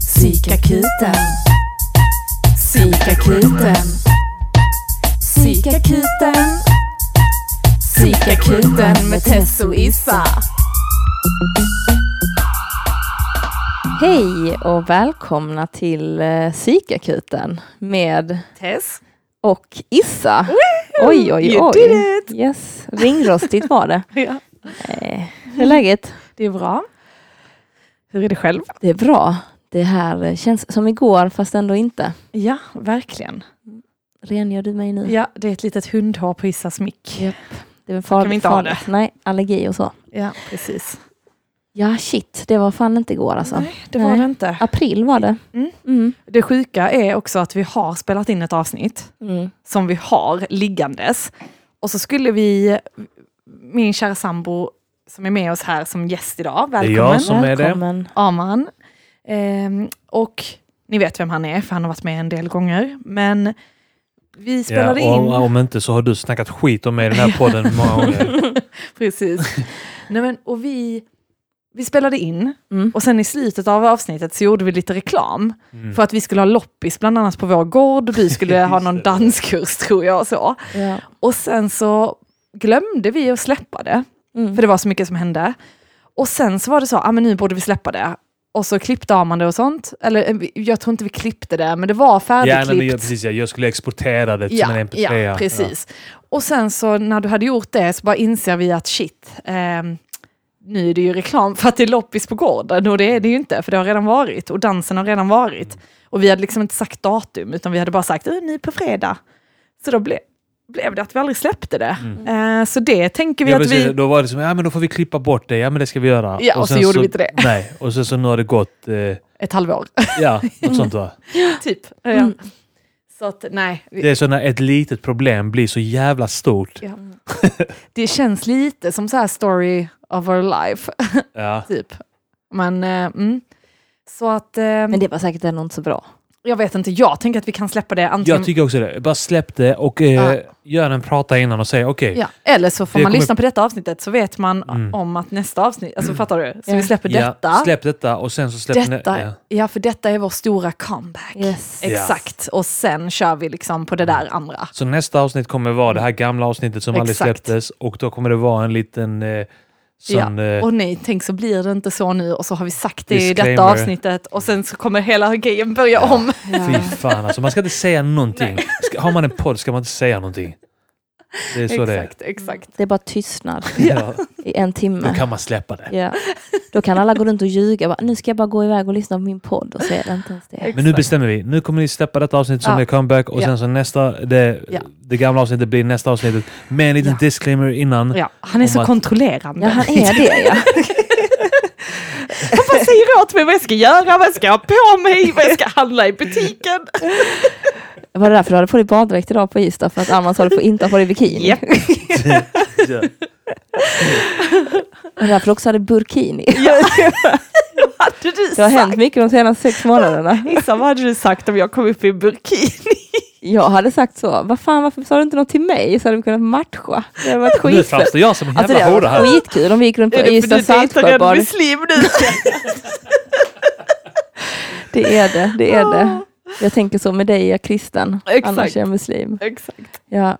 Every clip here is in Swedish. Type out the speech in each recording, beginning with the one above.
Psykakuten. Psykakuten. Psykakuten. Psykakuten med Tess och Issa. Hej och välkomna till eh, Psykakuten med Tess. och Issa. Oj, oj, You oj. did it. Yes, ringrostigt var det. Ja. Eh, hur är läget? Det är bra. Hur är det själv? Det är bra. Det här känns som igår fast ändå inte. Ja, verkligen. Rengör du mig nu? Ja, det är ett litet hundhår på Issas mick. Japp. Det är farligt. kan vi inte ha farligt. Nej, allergi och så. Ja, precis. Ja, shit. Det var fan inte igår alltså. Nej, det var Nej. det inte. April var det. Mm. Mm. Det sjuka är också att vi har spelat in ett avsnitt Mm. som vi har liggandes. Och så skulle vi, min kära sambo som är med oss här som gäst idag, är välkommen. jag som- är det. Välkommen. Aman. Ehm, och ni vet vem han är, för han har varit med en del gånger. Men vi Ja, spelade in... om inte så har du snackat skit om mig i den här podden många gånger. Precis. Nej, men, och vi, vi spelade in Mm. och sen i slutet av avsnittet så gjorde vi lite reklam. Mm. För att vi skulle ha loppis bland annat på vår gård och du skulle ha någon danskurs tror jag och så. Ja. Och sen så glömde vi att släppa det, Mm. för det var så mycket som hände. Och sen så var det så, ah, men nu borde vi släppa det. Och så klippte man det och sånt. Eller eh, jag tror inte vi klippte det, men det var Ja, färdigklippt. men jag, precis, ja, jag skulle exportera det som en Ja, mp3. ja, precis. Och sen så när du hade gjort det så bara inser vi att shit, ehm, nu är det ju reklam för att det är loppis på gården och det är det ju inte för det har redan varit och dansen har redan varit. Och vi hade liksom inte sagt datum utan vi hade bara sagt "Eh, nu på fredag. Så då ble, blev det att vi aldrig släppte det. Eh, så det tänker vi Mm. Ja, att precis, vi... Då var det som, ja men då får vi klippa bort det, ja men det ska vi göra. Ja, och så sen gjorde vi inte det. Nej, och sen så nu har det gått, eh, Ett halvår, ja, något sånt va. typ. Ja. Mm. Så att nej, Det är så när ett litet problem blir så jävla stort. ja. det känns lite som så här story of our life. Ja. typ. Men, eh, mm. Så att, eh, Men det var säkert ändå inte så bra. Jag vet inte, jag tänker att vi kan släppa det antingen. Jag tycker också det. Bara släpp det och eh, Ja. gör en prata innan och säg okej. ja. Eller så får man kommer- lyssna på detta avsnittet så vet man Mm. om att nästa avsnitt, alltså fattar du? Så Ja. vi släpper Ja, detta. släpp detta och sen så släpp detta ja. ja. för detta är vår stora comeback. Yes. Ja. Exakt, och sen kör vi liksom på det där andra. Så nästa avsnitt kommer vara det här gamla avsnittet som aldrig Exakt. släpptes och då kommer det vara en liten eh, sån... ja. Eh, Och nej, tänk så blir det inte så nu och så har vi sagt det i detta Disclaimer. avsnittet och sen så kommer hela grejen börja om. Fy fan alltså, man ska inte säga någonting. Ska, har man en podd ska man inte säga någonting. Det är så exakt, exakt. Det är bara tystnad det är. Ja, i en då timme. kan man släppa det. Ja. Då kan alla gå runt och ljuga. Bara, nu ska jag bara gå iväg och lyssna på min podd och är det inte ens det. Exakt. Men nu bestämmer vi. Nu kommer ni släppa detta avsnitt som Ja. är comeback och Ja. sen så nästa, det, Ja. det gamla avsnittet blir nästa avsnittet. Med en liten Ja. disclaimer innan. Ja, han är så att- kontrollerande. Ja, han är det ja. Han bara säger åt mig vad jag ska göra, vad jag ska ha på mig, vad jag ska handla i butiken. Var det därför du hade på dig baddräkt idag på Ystad? För att Alma sa du får inte ha på dig bikini? Japp. Ja. Och därför du också hade burkini. hade du Det har sagt? hänt mycket de senaste sex månaderna. Issa, vad hade du sagt om jag kom upp i burkini? Jag hade sagt så. Vad fan, varför sa du inte något till mig? Så hade vi kunnat matcha. Det hade varit Nu framstår jag som en Alltså jävla det hora här. skitkul om vi gick runt på Är det för Ystad du dejtar en Saltsjöbad. muslim nu? Det är det, det är det. Jag tänker så, med dig är jag kristen, Exakt. annars är jag muslim. Exakt. Ja.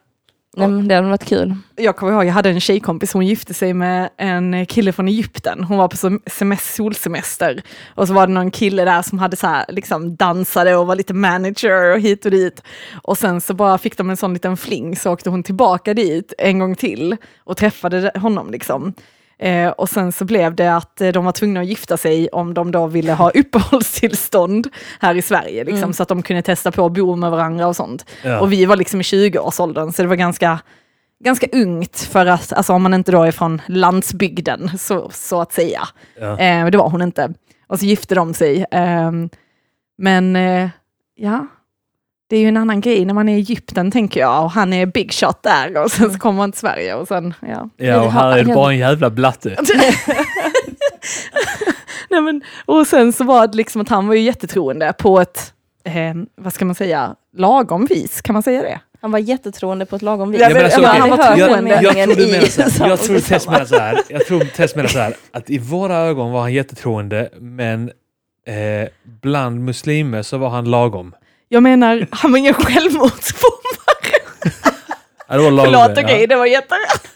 Nej, men det hade varit kul. Jag kommer ihåg, jag hade en tjejkompis, hon gifte sig med en kille från Egypten. Hon var på sem- semester, solsemester. Och så var det någon kille där som hade så här, liksom dansade och var lite manager och hit och dit. Och sen så bara fick de en sån liten fling så åkte hon tillbaka dit en gång till och träffade honom liksom. Eh, och sen så blev det att eh, de var tvungna att gifta sig om de då ville ha uppehållstillstånd här i Sverige, liksom, Mm. så att de kunde testa på att bo med varandra och sånt. Ja. Och vi var liksom i 20-årsåldern, så det var ganska, ganska ungt för att, alltså om man inte då är från landsbygden, så, så att säga. Ja. Eh, det var hon inte. Och så gifte de sig. Ehm, men eh, ja, det är ju en annan grej när man är i Egypten tänker jag, och han är big shot där och sen så kommer man till Sverige och sen, ja. Ja, och här är det bara en jävla blatte. Nej, men, och sen så var det liksom att han var ju jättetroende på ett, eh, vad ska man säga, lagom vis, kan man säga det? Han var jättetroende på ett lagom vis. Ja, men alltså, okej, han var jag, jag, tror du menar i så här, jag tror Tess menar så här. Jag tror Tess menar så här. Att i våra ögon var han jättetroende, men eh, bland muslimer så var han lagom. Jag menar, han var ingen självmordsbombare. Ja, det var lagom Förlåt, ja. okej, det var jätterätt.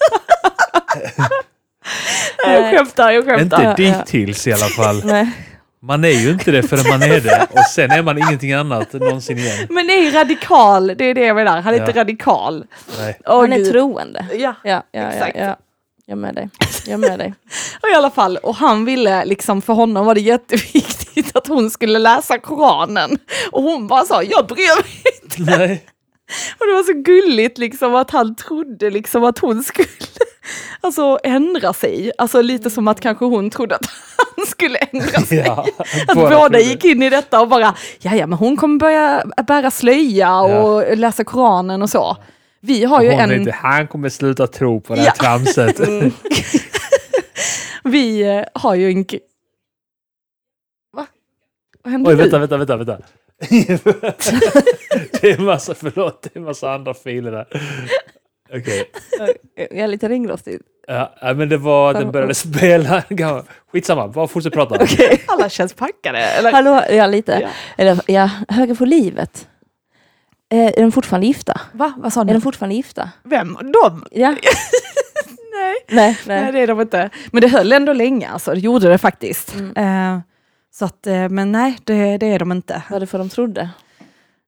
jag skämtar, jag skämtar. Inte Ja, ja. dittills i alla fall. Nej. Man är ju inte det förrän man är det och sen är man ingenting annat någonsin igen. Men det är radikal, det är det jag menar. Han är Ja. inte radikal. Nej. Han är troende. Ja, Ja, ja, ja, Exakt. ja. Jag med dig. Jag med dig. och i alla fall. Och han ville, liksom för honom var det jätteviktigt att hon skulle läsa Koranen. Och hon bara sa, jag bryr mig inte. Nej. Och det var så gulligt liksom att han trodde liksom att hon skulle alltså, ändra sig. Alltså lite som att kanske hon trodde att han skulle ändra sig. Ja, Att båda gick in i detta och bara, ja ja men hon kommer börja bära slöja och läsa Koranen och så. Vi har ju en... inte, han kommer sluta tro på det här Ja. tramset. Vi eh, har ju en... Va? Vad hände Oj, nu? vänta, vänta, vänta. vänta. det är en massa, förlåt, det är en massa andra filer där. Okej. Jag är lite ringrostig. Ja, men det var, den började spela. Skitsamma, bara fortsätt prata. Alla känns packade. Eller? Hallå, ja lite. Ja. Eller ja, höga på livet. Eh, är de fortfarande gifta? Va? Vad sa Är ni? de fortfarande gifta? Vem? De? Ja. Nej. Nej, Nej, nej. det är de inte. Men det höll ändå länge, alltså. Det gjorde det faktiskt. Mm. Eh, så att, eh, men nej, det, det är de inte. Vad är det för de trodde?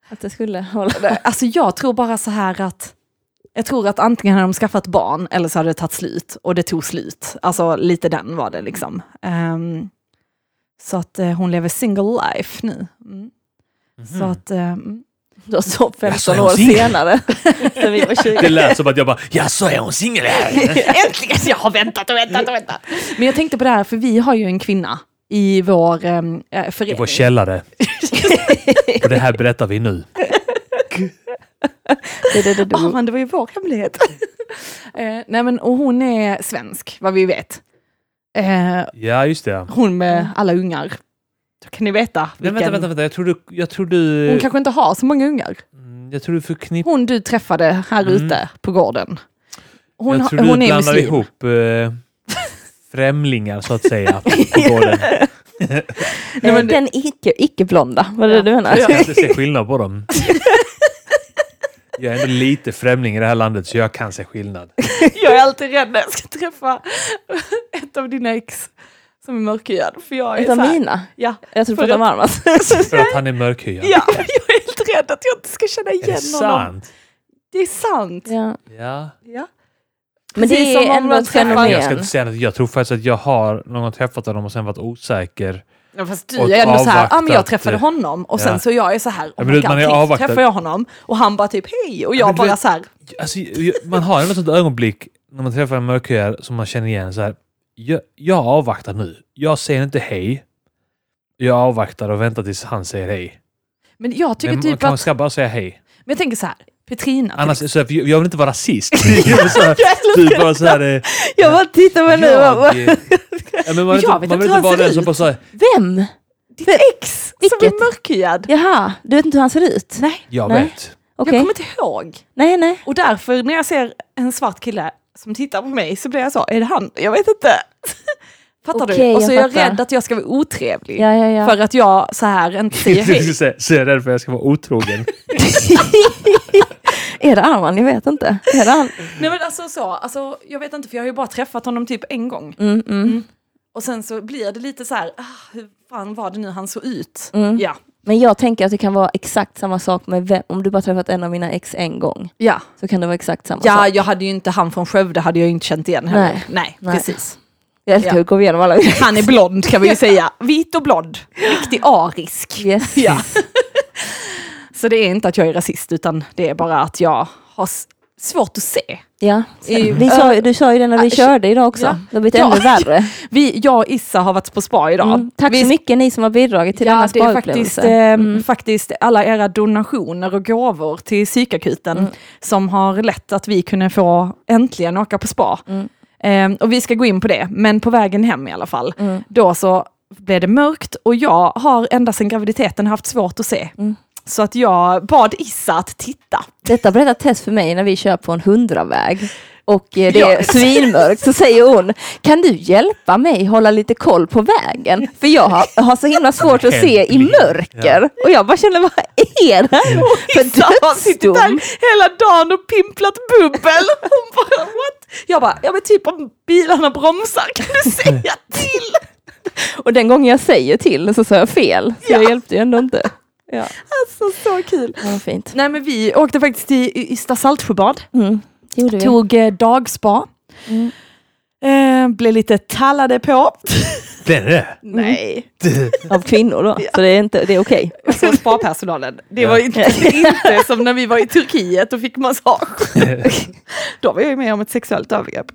Att det skulle hålla? Alltså jag tror bara så här att jag tror att antingen hade de skaffat barn eller så hade det tagit slut och det tog slut. Alltså lite den var det liksom. Ehm, så att hon lever single life nu. Mm. Så att, eh, har så Ja, så 15 är hon år senare. Vi var 20. Det lät som att jag bara, ja så är hon singel här. Äntligen! Jag har väntat och väntat och väntat. Men jag tänkte på det här, för vi har ju en kvinna i vår eh, I förening. vår källare. Och det här berättar vi nu. Det, det, det, det. men det var ju vår hemlighet. eh, nej men, och hon är svensk, vad vi vet. Eh, Ja, just det. hon med alla ungar. Då kan ni veta. Vilken... vänta, vänta, vänta. Jag tror du... Jag tror du, Hon kanske inte har så många ungar. Mm, jag tror du förknippar... Hon du träffade här Mm. ute på gården. Hon, jag tror du hon är blandar muslim. ihop eh, främlingar så att säga på gården. Nej, men Den icke, icke-blonda, var det Ja. det du menar? Jag kan inte se skillnad på dem. Jag är ändå lite främling i det här landet så jag kan se skillnad. Jag är alltid rädd när jag ska träffa ett av dina ex som är mörkhyad. För jag är Ett av så här, mina? Ja, Jag tror För du om Armas. För att han är mörkhyad. ja, jag är helt rädd att jag inte ska känna Är igen det honom. sant? Det är sant. Ja. Ja. Ja. Men det Precis som är om ändå ett fenomen. Jag ska inte säga något. Jag tror faktiskt att jag har någon gång träffat honom och sen varit osäker. Ja, fast du är ändå så här, ja men jag träffade honom och sen ja. så jag är så här, oh men du- God, man är avvaktad. träffar jag honom och han bara typ hej och jag du bara vet- så här, Alltså, man har ändå ett ögonblick när man träffar en mörkhyad som man känner igen. Så här, jag, jag avvaktar nu. Jag säger inte hej. Jag avvaktar och väntar tills han säger hej. men jag tycker Men man typ kan, att, ska bara säga hej. men jag tänker så här, Petrina. Annars, så jag jag vill inte vara rasist. typ bara så här, eh, Jag bara tittar på nu och jag, eh, ja, men man vill Jag inte, vet man vill inte hur vara han den ser som ut. bara så här, Vem? Ditt ex som Vilket? är mörkhyad. Jaha, du vet inte hur han ser ut? Nej, jag Nej. vet. Okej. jag kommer inte ihåg. Nej, nej. Och därför när jag ser en svart kille som tittar på mig så blir jag så, är det han? Jag vet inte. Fattar Okej, du? Och så jag är jag fattar. rädd att jag ska vara otrevlig. Ja, ja, ja. För att jag så här inte säger hej. så är jag rädd för att jag ska vara otrogen. Är det Arman? Jag vet inte. Är det han? Nej men alltså så, alltså, jag vet inte för jag har ju bara träffat honom typ en gång. Mm, mm. Och sen så blir det lite så här, ah, hur fan var det nu han såg ut? Mm. Ja. Men jag tänker att det kan vara exakt samma sak med vem, om du bara träffat en av mina ex en gång. Ja. Så kan det vara exakt samma ja, sak. jag hade ju inte han från Skövde, hade jag ju inte känt igen heller. Nej. Nej, Nej. precis. Jag älskar Ja. hur går igenom alla. Han är blond kan vi ju säga. Vit och blond. Riktig arisk. Yes. Ja. Så det är inte att jag är rasist utan det är bara att jag har svårt att se. Ja. Vi sa, du sa ju det när vi Äh, körde idag också. ja. Det har blivit Ja. ännu värre. Vi, jag och Issa har varit på spa idag. Mm. Tack vi, så mycket ni som har bidragit till Ja, denna det är faktiskt, eh, Mm. faktiskt alla era donationer och gåvor till psykakuten Mm. som har lett att vi kunde få äntligen åka på spa. Mm. Eh, och vi ska gå in på det, men på vägen hem i alla fall. Mm. Då så blev det mörkt och jag har ända sedan graviditeten haft svårt att se. Mm. så att jag bad Issa att titta. Detta berättar Tess för mig när vi kör på en hundraväg och eh, det Ja. är svinmörkt så säger hon Kan du hjälpa mig hålla lite koll på vägen? För jag har, har så himla svårt att se i mörker. Och jag bara känner vad är det här för suttit där dödsdom? hela dagen och pimplat bubbel. Hon bara what? Jag bara, ja men typ om bilarna bromsar kan du säga till? Och den gången jag säger till så sa jag fel. Så jag Ja. hjälpte ju ändå inte. Ja, Alltså så kul. var fint. Nej men vi åkte faktiskt till Ystad Saltsjöbad. Mm. Tog eh, dagspa. Mm. Eh, blev lite tallade på. Är det. Nej. Av kvinnor då. Så det är, inte, det är okej. Alltså spa-personalen. Det var Ja. inte, inte som när vi var i Turkiet och fick massage. Då var jag med om ett sexuellt övergrepp.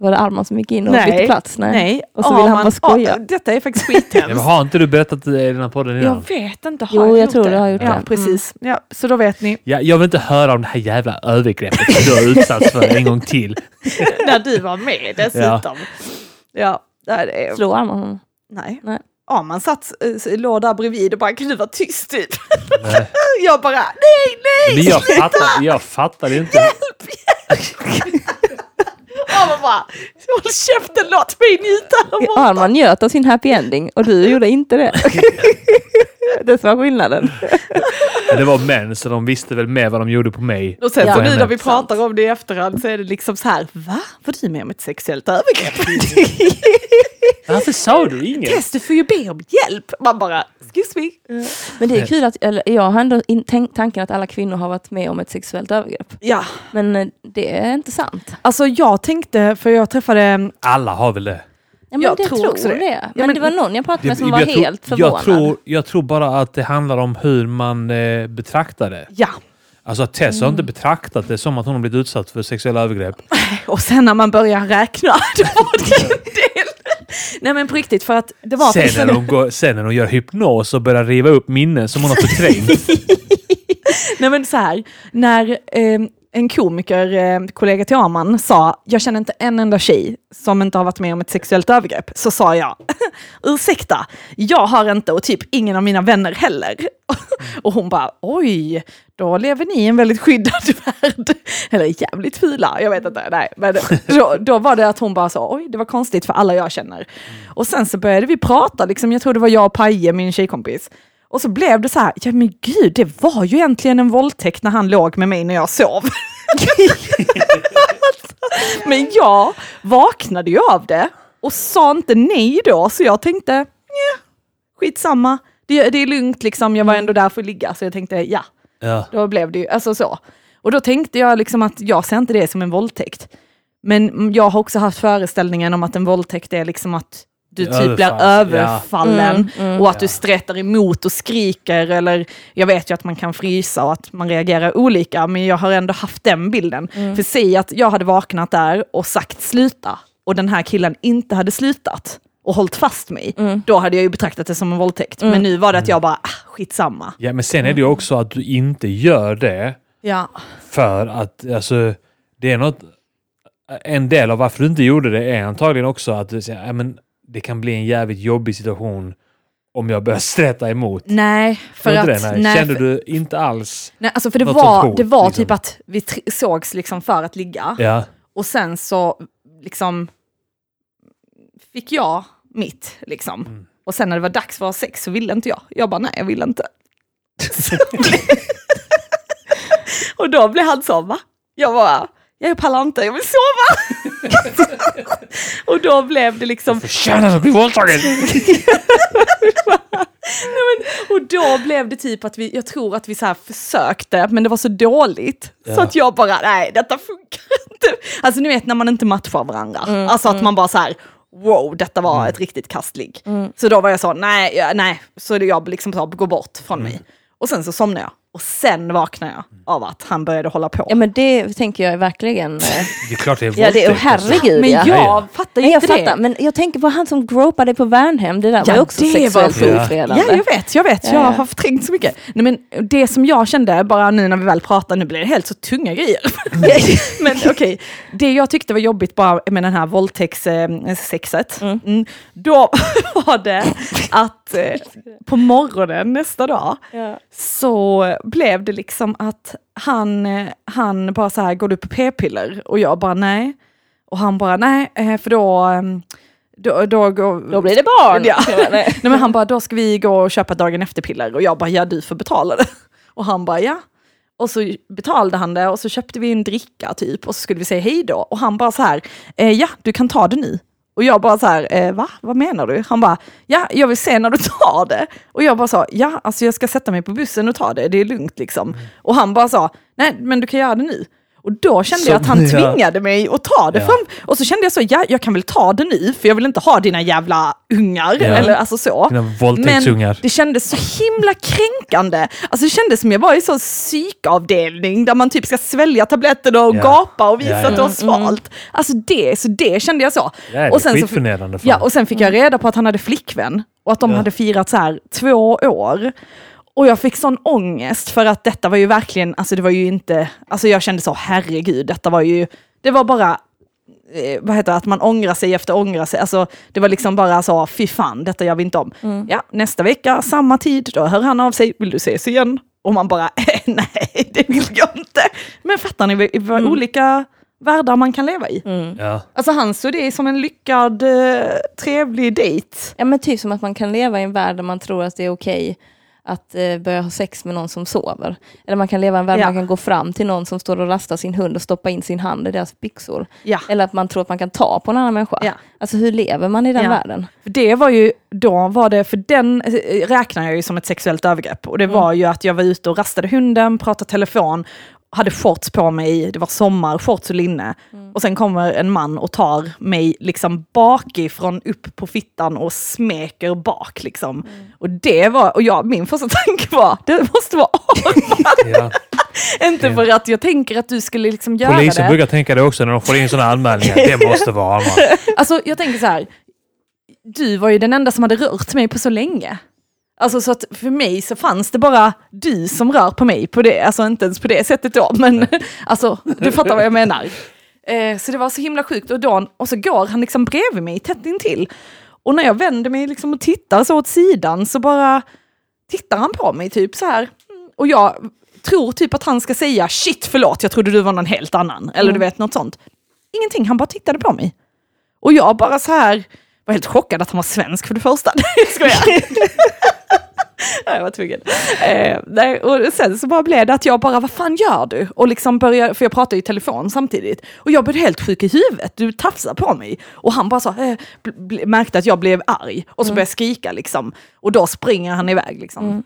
Var det Arman som gick in och Nej. bytte plats? Nej. Nej. Och så ville han bara skoja. Ja, detta är faktiskt Ja, skithemskt. har inte du berättat det i den här podden Jag innan? vet inte. Har Jo, jag gjort tror du har gjort ja, det. Mm. Precis. Ja, så då vet ni. Ja, jag vill inte höra om det här jävla övergreppet som du har utsatts för en gång till. när du var med dessutom. Ja, nej, det är... Slå Arman honom? Nej. Nej. Ja, man satt, äh, låg där bredvid och bara, kan du vara tyst typ? Nej. Jag bara, nej, nej! Men jag fattar, jag fattar inte. Ja, man bara, håll käften, låt mig njuta. här borta." Arman njöt av sin happy ending och du gjorde inte det. det var skillnaden. Det var män, så de visste väl mer vad de gjorde på mig. Och sen Ja. så nu när vi pratar om det i efterhand så är det liksom så här, va? Var du med om ett sexuellt övergrepp? Varför sa du inget? Tess, du får ju be om hjälp. Man bara, excuse me. Men det är kul att, eller, jag har ändå in, tanken att alla kvinnor har varit med om ett sexuellt övergrepp. Ja, Men eh, det är inte sant. alltså jag tänkte, för jag träffade, Alla har väl det. Ja, men Jag det tror tror, också det. det. Ja, Men, men- det var någon jag pratade med som var tror- helt förvånad. Jag tror, jag tror bara att det handlar om hur man eh, betraktar det. ja. Alltså att Tess har inte betraktat det som att hon har blivit utsatt för sexuella övergrepp. Och sen när man börjar räkna, då var det en del. Nej men på riktigt, för att det var Sen när, hon går, sen när hon gör hypnos och börjar riva upp minnen som hon har förträngt. Nej men så här, när eh, en komiker, eh, kollega till Arman, sa jag känner inte en enda tjej som inte har varit med om ett sexuellt övergrepp, så sa jag ursäkta, jag har inte och typ ingen av mina vänner heller. och hon bara oj, då lever ni i en väldigt skyddad värld. Eller jävligt fula, jag vet inte. Nej, men då, då var det att hon bara sa oj, det var konstigt för alla jag känner. Och sen så började vi prata, liksom, jag tror det var jag och Paje, min tjejkompis. Och så blev det så här, ja men gud, det var ju egentligen en våldtäkt när han låg med mig när jag sov. men jag vaknade ju av det och sa inte nej då, så jag tänkte, ja, skitsamma. Det, det är lugnt liksom, jag var ändå där för att ligga, så jag tänkte ja, Ja. då blev det ju, alltså så. Och då tänkte jag liksom att jag ser inte det som en våldtäkt. Men jag har också haft föreställningen om att en våldtäkt är liksom att du typ blir Överfall, ja. överfallen Mm, mm. och att du stretar emot och skriker eller jag vet ju att man kan frysa och att man reagerar olika men jag har ändå haft den bilden. Mm. För säg att jag hade vaknat där och sagt sluta och den här killen inte hade slutat och hållit fast mig, Mm. då hade jag ju betraktat det som en våldtäkt. Men nu var det att jag bara, ah, skitsamma. ja, men sen är det ju också att du inte gör det Ja. för att alltså, det är något... En del av varför du inte gjorde det är antagligen också att du säger, men det kan bli en jävligt jobbig situation om jag börjar streta emot. Nej, för att... det, nej. nej, Kände för- du inte alls? Nej, alltså för det Något var, hot, det var liksom. typ att vi sågs liksom för att ligga Ja. och sen så liksom fick jag mitt liksom. Mm. Och sen när det var dags för att ha sex så ville inte jag. Jag bara nej, jag vill inte. Och då blev han så, va? Jag bara, jag pallar inte, jag vill sova. och då blev det liksom, Förtjänar att bli våldtagen! och då blev det typ att vi, jag tror att vi så här försökte, men det var så dåligt. Så Ja. att jag bara, nej detta funkar inte. Alltså ni vet när man inte matchar varandra. alltså att man bara så här, wow, detta var ett riktigt kastligg. Så då var jag så, nej, nej. Så det jag liksom sa, gå bort från mig. Och sen så somnade jag. Och sen vaknade jag av att han började hålla på. Ja men det tänker jag verkligen. eh, Det är klart det är Ja det är, våldtäkt, alltså. herregud men ja. jag Ja, fattar ju Nej, jag inte fattar, det. men jag tänker på han som gropade på Värnhem, det där var Ja, ju också det sexuellt var- Ja. ofredande. Ja, jag vet, jag vet. Ja, Jag ja. har förträngt så mycket. Nej, men det som jag kände, bara nu när vi väl pratar, nu blir det helt så tunga grejer. men okej, det jag tyckte var jobbigt bara med den här våldtäktssexet, Mm. mm. då var det att eh, på morgonen nästa dag Ja. så blev det liksom att han, eh, han bara så här, går du på p-piller? Och jag bara nej. Och han bara nej, eh, för då, ehm, då, då, går, Då blir det barn. Ja. Nej. Nej men han bara, då ska vi gå och köpa dagen efter-piller. Och jag bara, ja du får betala det. Och han bara, ja. Och så betalade han det och så köpte vi en dricka typ och så skulle vi säga hej då. Och han bara så här, eh, ja du kan ta det nu. Och jag bara så här, eh, va? Vad menar du? Han bara, ja jag vill se när du tar det. Och jag bara sa, ja alltså jag ska sätta mig på bussen och ta det, det är lugnt liksom. Och han bara sa, nej men du kan göra det nu. Och då kände Så- jag att han ja. tvingade mig att ta det Ja. fram. Och så kände jag så, ja jag kan väl ta det nu för jag vill inte ha dina jävla ungar. Ja. Eller alltså så. Men det kändes så himla kränkande. Alltså det kändes som jag var i så psykavdelning där man typ ska svälja tabletterna och gapa och visa att du har svalt. Alltså det, så det kände jag så. Ja, och sen så. Ja, och sen fick jag reda på att han hade flickvän och att de hade firat så här två år. Och jag fick sån ångest för att detta var ju verkligen, alltså det var ju inte, alltså jag kände så herregud, detta var ju, det var bara, eh, vad heter det, att man ångrar sig efter ångra sig. Alltså det var liksom bara så, fy fan, detta gör vi inte om. Ja, nästa vecka, samma tid, då hör han av sig, vill du ses igen? Och man bara, eh, nej, det vill jag inte. Men fattar ni vad vad olika världar man kan leva i? Ja. Alltså han såg det som en lyckad, eh, trevlig dejt. Ja men typ som att man kan leva i en värld där man tror att det är okej att eh, börja ha sex med någon som sover. Eller man kan leva en värld Ja. man kan gå fram till någon som står och rastar sin hund och stoppa in sin hand i deras byxor. Ja. Eller att man tror att man kan ta på en annan människa. Ja. Alltså hur lever man i den världen? För Det var ju, då var det, för den eh, räknar jag ju som ett sexuellt övergrepp. Och det var ju att jag var ute och rastade hunden, pratade telefon, hade shorts på mig, det var sommar, shorts och linne. Och sen kommer en man och tar mig liksom bakifrån upp på fittan och smeker bak liksom. Och det var, och jag, min första tanke var, det måste vara Arman. Ja. Inte för att jag tänker att du skulle liksom göra Polisen det. brukar tänka det också när de får in sådana anmälningar. Det måste vara Arman. Alltså jag tänker så här, du var ju den enda som hade rört mig på så länge. Alltså så att för mig så fanns det bara du som rör på mig på det, alltså inte ens på det sättet då, men alltså du fattar vad jag menar. Eh, så det var så himla sjukt och, då, och så går han liksom bredvid mig tätt intill. Och när jag vänder mig liksom och tittar så åt sidan så bara tittar han på mig typ så här. Mm, Och jag tror typ att han ska säga shit förlåt, jag trodde du var någon helt annan. Eller du vet något sånt. Ingenting, han bara tittade på mig. Och jag bara så här var helt chockad att han var svensk för det första. Jag skojar. Nej, jag var tvungen. Eh, nej, och sen så bara blev det att jag bara, vad fan gör du? Och liksom började, för jag pratade i telefon samtidigt. Och jag blev helt sjuk i huvudet, du tafsar på mig. Och han bara så, eh, märkte att jag blev arg. Och så började jag skrika liksom. Och då springer han iväg liksom.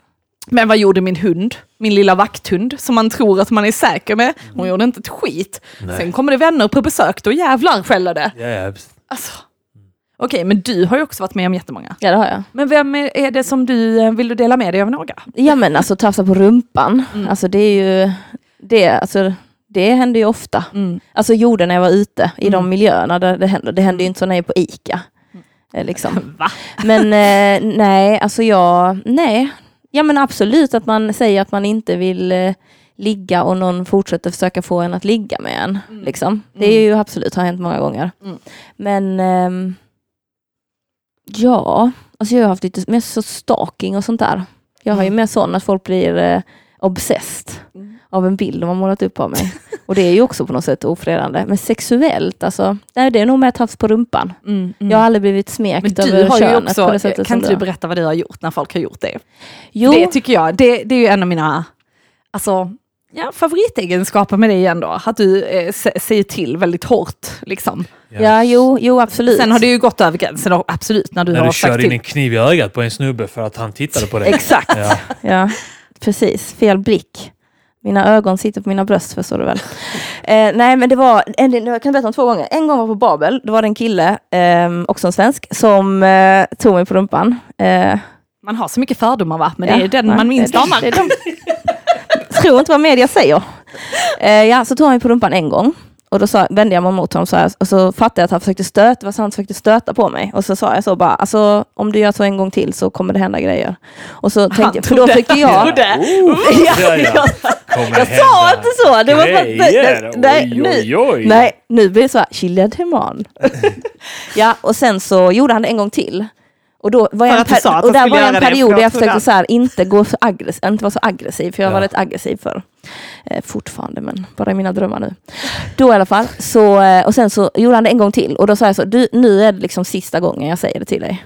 Men vad gjorde min hund? Min lilla vakthund som man tror att man är säker med. Hon gjorde inte ett skit. Nej. Sen kommer det vänner på besök, då jävlar skäller det. Ja, ja. Alltså. Okej, men du har ju också varit med om jättemånga. Ja det har jag. Men vem är är det som du, eh, vill du dela med dig av några? Ja men alltså tafsa på rumpan, Mm. alltså det är ju, det, alltså, det händer ju ofta. Alltså gjorde när jag var ute i de Mm. miljöerna där det händer. Det händer ju inte så när jag är på ICA. Eh, Liksom. Va? Men eh, nej, alltså jag, nej. Ja men absolut att man säger att man inte vill eh, ligga och någon fortsätter försöka få en att ligga med en. Liksom. Det är ju absolut, har hänt många gånger. Mm. Men ehm, ja, alltså jag har haft lite mer så stalking och sånt där. Jag har ju Mm. mer sån att folk blir eh, obsessed Mm. av en bild de har målat upp av mig. Och det är ju också på något sätt ofredande. Men sexuellt, alltså, nej, det är nog mer tafs på rumpan. Mm, mm. Jag har aldrig blivit smekt men över könet också, på det sättet kan som inte du berätta vad du har gjort när folk har gjort det? Jo, Det tycker jag, det, det är ju en av mina alltså, ja, favoritegenskaper med dig ändå. Att du eh, sä- säger till väldigt hårt. Liksom. ja, jo, jo absolut. Sen har det ju gått över gränsen, och absolut, när du När har du sagt kör in till. en kniv i ögat på en snubbe för att han tittade på dig. Exakt, Ja. ja. Precis, fel blick. Mina ögon sitter på mina bröst förstår du väl. Eh, nej men det var, en, jag kan berätta om två gånger. En gång var på Babel, då var det en kille, eh, också en svensk, som eh, tog mig på rumpan. Eh, Man har så mycket fördomar va? Men ja, det är den nej, man minst anar. tror inte vad media säger. Eh, ja, så tog han mig på rumpan en gång. Och då sa, vände jag mig mot honom så här, och så fattade jag att han försökte stöta, det var så han försökte stöta på mig. Och så sa jag så bara, alltså om du gör så en gång till så kommer det hända grejer. Och så tänkte jag, för då tyckte jag... trodde. Ja, Ja, ja. jag, jag sa inte så! Det var grejer. nej, oj, oj. nej, nu blir det så här, she led him on. ja, och sen så gjorde han det en gång till. Och, då var jag en per- och där var en period där jag försökte så här, inte, gå så aggressiv, inte vara så aggressiv, för jag var Ja. rätt aggressiv för eh, fortfarande, men bara i mina drömmar nu. Då i alla fall, så, eh, och sen så gjorde han det en gång till och då sa jag så, du, nu är det liksom sista gången jag säger det till dig.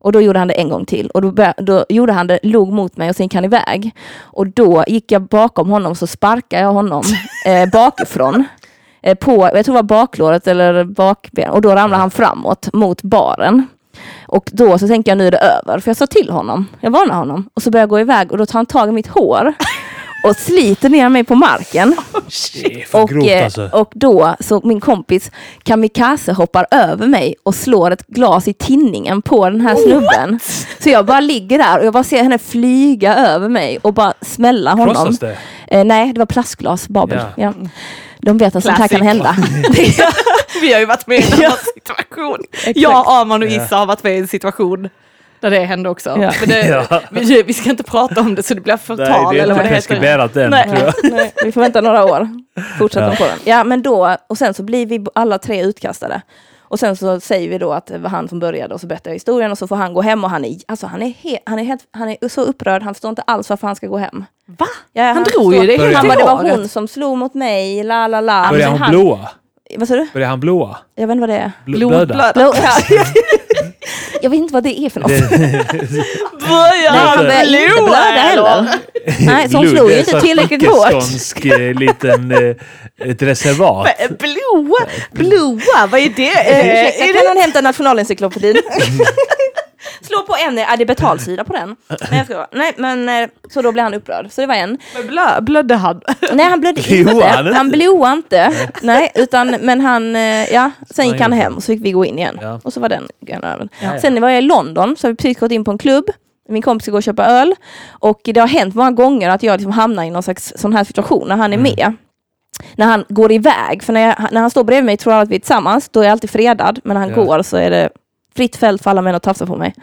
Och då gjorde han det en gång till och då, bör, då gjorde han det, log mot mig och sen gick han iväg. Och då gick jag bakom honom så sparkade jag honom eh, bakifrån. Eh, på, jag tror det var baklåret eller bakben och då ramlade han framåt mot baren. Och då så tänkte jag nu är det över, för jag sa till honom, jag varnade honom. Och så började jag gå iväg och då tar han tag i mitt hår och sliter ner mig på marken. För Och, grovt eh, alltså. och då så min kompis kamikaze hoppar över mig och slår ett glas i tinningen på den här snubben. Så jag bara ligger där och jag bara ser henne flyga över mig och bara smälla honom. Krossas det? Eh, nej, det var plastglas, Babel. Ja. Ja. De vet att sånt här kan hända. Vi har ju varit med i en annan situation. Jag, Arman och Ja. Issa har varit med i en situation där det hände också. Ja. Men det, Ja. vi, vi ska inte prata om det så det blir förtal. Nej, det är eller vad inte det heter. preskriberat än. Nej. tror jag. Nej, vi får vänta några år. Fortsätta Ja. på den. Ja, men då, och sen så blir vi alla tre utkastade. Och sen så säger vi då att det var han som började och så berättar jag historien och så får han gå hem och han är, alltså han är, he, han är, helt, han är så upprörd, han förstår inte alls varför han ska gå hem. Va? Ja, Han drog förstår- ju det helt Han bara, det var hon som slog mot mig, la la la. Börjar Men han han- blåa? Vad sa du? Börjar han blåa? Jag vet inte vad det är. Bl- Blod, blöda? blöda. Blå, ja. jag vet inte vad det är för något. Börjar han blöda eller? heller. Nej, så hon slog ju är inte tillräckligt hårt. icke-skånsk, eh, liten, eh, ett reservat. Blåa? Blåa? Vad är det? Eh, ursäkta, är kan det någon hämta nationalencyklopedin? Slå på en, är det betalsida på den? Nej, jag ska, nej men eh, så då blev han upprörd. Så det var en. Men blö, blödde han? Nej han blödde inte. han? Han blåade inte. Nej, utan men han, eh, ja, sen gick Han hem och så fick vi gå in igen. Ja. Och så var den grejen över. Ja. Sen var jag i London så har vi precis gått in på en klubb. Min kompis ska gå och köpa öl. Och det har hänt många gånger att jag liksom hamnar i någon slags sån här situation när han är Mm. med. När han går iväg, för när, jag, när han står bredvid mig tror jag att vi är tillsammans, då är jag alltid fredad. Men när han Ja. går så är det fritt fält för alla män att tafsa på mig.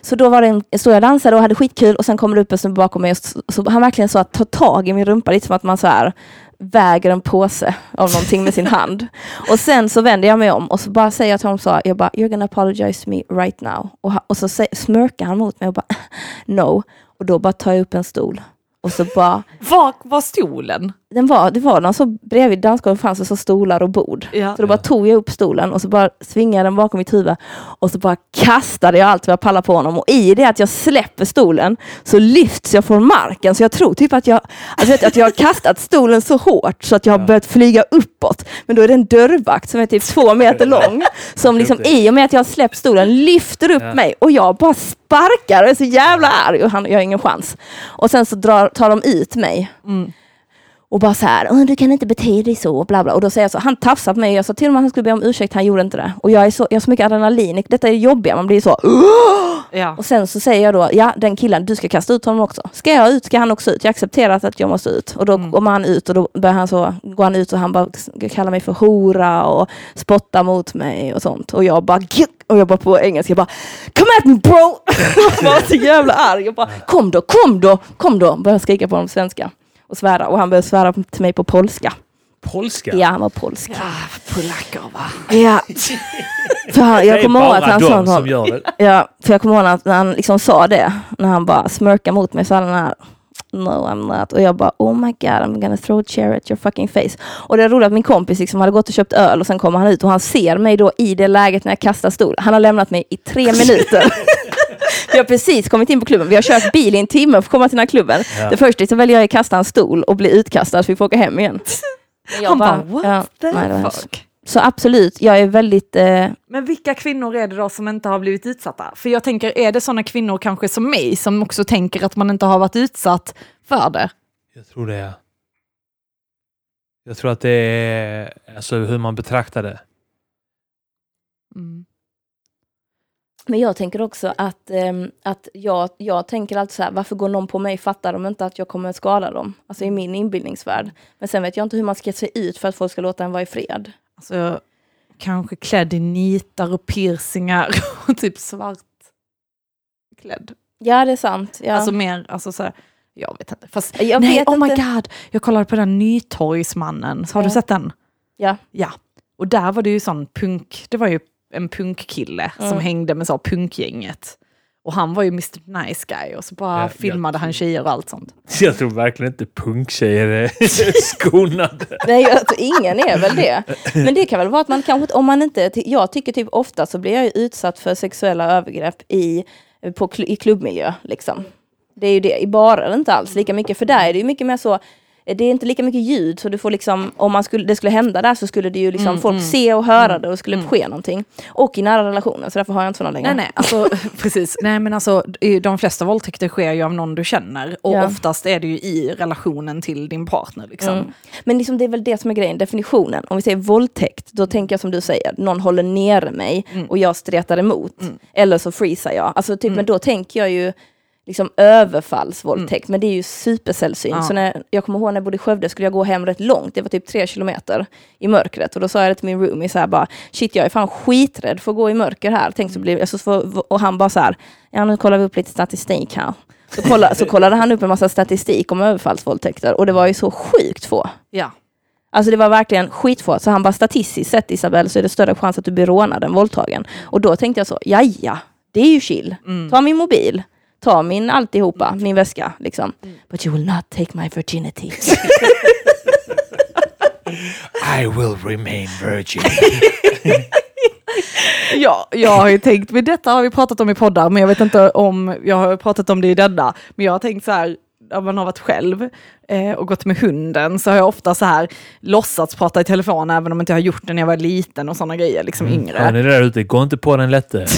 Så då var det en, stod jag och dansade och hade skitkul och sen kommer det upp en snubbe bakom mig och så, så han verkligen så att ta tag i min rumpa lite som att man så här väger en påse av någonting med sin hand. Och sen så vänder jag mig om och så bara säger jag till honom så jag bara you're gonna apologize to me right now. Och, och så sä- smörkar han mot mig och bara no. Och då bara tar jag upp en stol. Och så bara, Var var stolen? Den var, det var någon så bredvid dansgolvet fanns det så stolar och bord. Ja. Så då bara tog jag upp stolen och så bara svingade jag den bakom mitt huvud och så bara kastade jag allt vad jag pallade på honom och i det att jag släpper stolen så lyfts jag från marken så jag tror typ att jag, alltså vet, att jag har kastat stolen så hårt så att jag har Ja. börjat flyga uppåt. Men då är det en dörrvakt som är typ två meter lång som liksom i och med att jag har släppt stolen lyfter upp Ja. mig och jag bara sparkar och är så jävla arg och han, jag har ingen chans. Och sen så drar, tar de ut mig Mm. Och bara så här, "Åh, du kan inte bete dig så, bla bla. Och då säger jag så, han tafsade på mig, jag sa till honom att han skulle be om ursäkt, han gjorde inte det. Och jag, är så, jag har så mycket adrenalin, detta är jobbiga, man blir så, Ja. och sen så säger jag då, ja den killen, du ska kasta ut honom också. Ska jag ut, ska han också ut. Jag accepterar att jag måste ut. Och då Mm. kommer han ut och då börjar han så, går han ut och han bara kallar mig för hora och spottar mot mig och sånt. Och jag bara, och jag bara på engelska, jag bara, come at me bro! jag var så jävla arg. Jag bara, kom då, kom då, kom då. Började skrika på honom på svenska och svära. Och han började svära till mig på polska. Polska? Ja, han var polsk. Ah, polacker va? Ja. För han, jag kommer ihåg att han sa som gör det. Ja, för jag kommer ihåg att när han liksom sa det, när han bara smörkade mot mig så hade han den här No I'm not. Och jag bara oh my god I'm gonna throw a chair at your fucking face. Och det är roligt att min kompis liksom hade gått och köpt öl och sen kommer han ut och han ser mig då i det läget när jag kastar stol. Han har lämnat mig i tre minuter. Vi har precis kommit in på klubben. Vi har kört bil i en timme för att komma till den här klubben. Ja. Det första så väljer jag att kasta en stol och bli utkastad så vi får åka hem igen. Men jag Han bara, what ja, the nej, fuck? Så absolut, jag är väldigt eh, Men vilka kvinnor är det då som inte har blivit utsatta? För jag tänker, är det sådana kvinnor kanske som mig som också tänker att man inte har varit utsatt för det? Jag tror det. är- Jag tror att det är alltså hur man betraktar det. Mm. Men jag tänker också att, ehm, att jag, jag tänker alltid så här, varför går någon på mig? Fattar de inte att jag kommer att skada dem? Alltså i min inbildningsvärld. Men sen vet jag inte hur man ska se ut för att folk ska låta en vara i fred. Alltså, kanske klädd i nitar och piercingar och typ svart klädd. Ja, det är sant. Ja. Alltså mer, alltså så här, jag vet inte. Fast, jag nej, vet oh my inte. god, jag kollade på den Nytorgsmannen, så har Ja. du sett den? Ja. Ja. Och där var det ju sån punk, det var ju en punkkille som Mm. hängde med så punkgänget. Och han var ju Mr Nice Guy och så bara Ja, filmade jag- han tjejer och allt sånt. Jag tror verkligen inte punktjejer är skonade. Nej, jag tror ingen är väl det. Men det kan väl vara att man kanske, om man inte, jag tycker typ ofta så blir jag ju utsatt för sexuella övergrepp i, på, i klubbmiljö. Liksom. Det är ju det, i barer inte alls lika mycket, för där är det ju mycket mer så, det är inte lika mycket ljud, så du får liksom, om man skulle, det skulle hända där så skulle det ju liksom Mm, folk mm. se och höra det och skulle ske någonting. Och i nära relationer, så därför har jag inte sådana längre. Nej, nej, alltså, precis. Nej, men alltså, de flesta våldtäkter sker ju av någon du känner och Ja. oftast är det ju i relationen till din partner. Liksom. Mm. Men liksom det är väl det som är grejen, definitionen. Om vi säger våldtäkt, då tänker jag som du säger, någon håller nere mig Mm. och jag stretar emot. Mm. Eller så freezar jag. Alltså typ, Mm. Men då tänker jag ju liksom överfallsvåldtäkt, men det är ju supersällsynt. Ja. Så när, jag kommer ihåg när jag bodde i Skövde skulle jag gå hem rätt långt, det var typ tre kilometer i mörkret. Och då sa jag det till min roomie så här bara, shit jag är fan skiträdd för att gå i mörker här. Tänk så blir, alltså, så, och han bara så här, ja nu kollar vi upp lite statistik här. Så, kolla, så kollade han upp en massa statistik om överfallsvåldtäkter och det var ju så sjukt få. Ja. Alltså det var verkligen skitfå. Så han bara statistiskt sett Isabel så är det större chans att du blir rånad än våldtagen. Och då tänkte jag så, ja det är ju chill. Mm. Ta min mobil, ta min alltihopa, min väska liksom. But you will not take my virginity. I will remain virgin. Ja, jag har ju tänkt, men detta har vi pratat om i poddar, men jag vet inte om jag har pratat om det i denna. Men jag har tänkt så här, om man har varit själv eh, och gått med hunden så har jag ofta så här låtsats prata i telefon även om inte jag har gjort det när jag var liten och sådana grejer, liksom yngre. Hör ni det där ute? Gå inte på den lätte.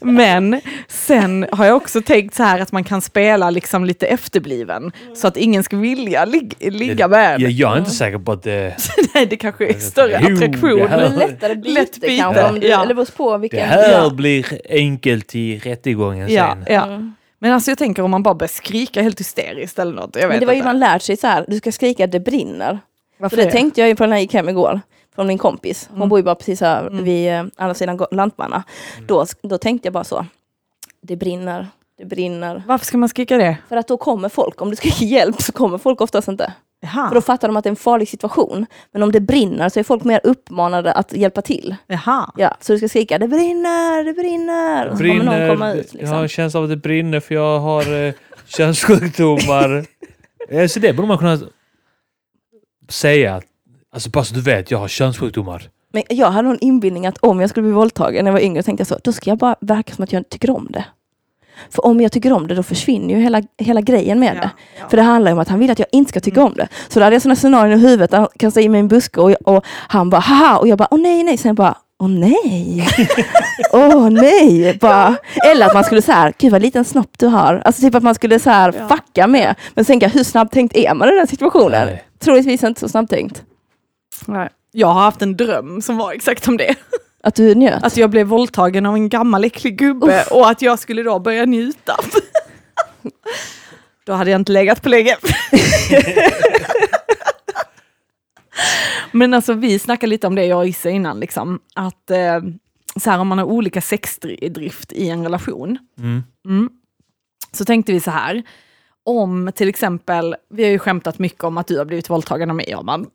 Men sen har jag också tänkt så här att man kan spela liksom lite efterbliven så att ingen ska vilja lig ligga med en. Jag, jag är inte säker på att det... Nej, det kanske är större Jo, attraktion. det här- lättare byte, Lätt byte, kanske, om du, ja. eller beror på Det vilken... här Ja. blir enkelt i rättegången Ja, sen. ja. Mm. Men alltså jag tänker om man bara börjar skrika helt hysteriskt eller något. Jag vet Men det var ju inte. man lärt sig så här, du ska skrika det brinner. Varför För det det? tänkte jag ju på när jag gick hem igår. Från min kompis. Hon Mm. bor ju bara precis här Mm. vid eh, andra sidan Lantmanna. Då, då tänkte jag bara så. Det brinner, det brinner. Varför ska man skrika det? För att då kommer folk, om du ska ge hjälp så kommer folk oftast inte. Jaha. För då fattar de att det är en farlig situation. Men om det brinner så är folk mer uppmanade att hjälpa till. Jaha. Ja, så du ska skrika det brinner, det brinner. Och så kommer någon komma ut. Jag har Liksom. en känsla av att det brinner för jag har eh, könssjukdomar. Eh, så det borde man kunna säga. Alltså bara så du vet, jag har könssjukdomar. Men jag hade någon inbildning att om jag skulle bli våldtagen när jag var yngre tänkte jag så, då ska jag bara verka som att jag tycker om det. För om jag tycker om det då försvinner ju hela, hela grejen med det. Ja. För det handlar ju om att han vill att jag inte ska tycka om det. Så då hade jag sådana scenarion i huvudet han kastar in mig i en buske och, och han bara haha och jag bara åh nej nej. Sen bara åh nej. Åh nej. Bara, eller att man skulle säga gud vad liten snopp du har. Alltså typ att man skulle så här Ja. fucka med. Men tänka hur snabbtänkt är man i den situationen? Nej. Troligtvis inte så snabbtänkt. Nej. Jag har haft en dröm som var exakt om det. Att du njöt. Att jag blev våldtagen av en gammal äcklig gubbe och att jag skulle då börja njuta. då hade jag inte legat på länge. Men alltså vi snackade lite om det jag och Isse innan, liksom, att eh, så här, om man har olika sexdrift i en relation, Mm. Mm. Så tänkte vi så här, om till exempel, vi har ju skämtat mycket om att du har blivit våldtagen av mig, Arman.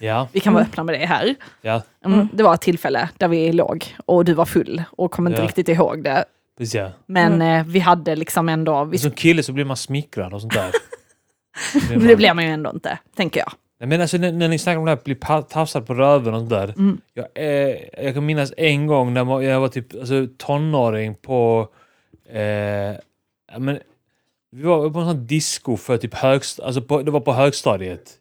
Ja, Vi kan vara öppna med det här. ja, Mm. Det var ett tillfälle där vi låg och du var full och kommer inte Ja. riktigt ihåg det. precis ja. Men eh, vi hade liksom ändå, vi, Som kille så blir man smickrad och sånt där. det blir man ju ändå inte, tänker jag. Nej, men alltså när, när ni snackar om det här, bli tafsad på röven och sånt där. Mm. Jag, eh, jag kan minnas en gång när man- jag var typ alltså, tonåring på... Eh, men, vi var på en sån disco för typ högst, alltså på, det var på högstadiet.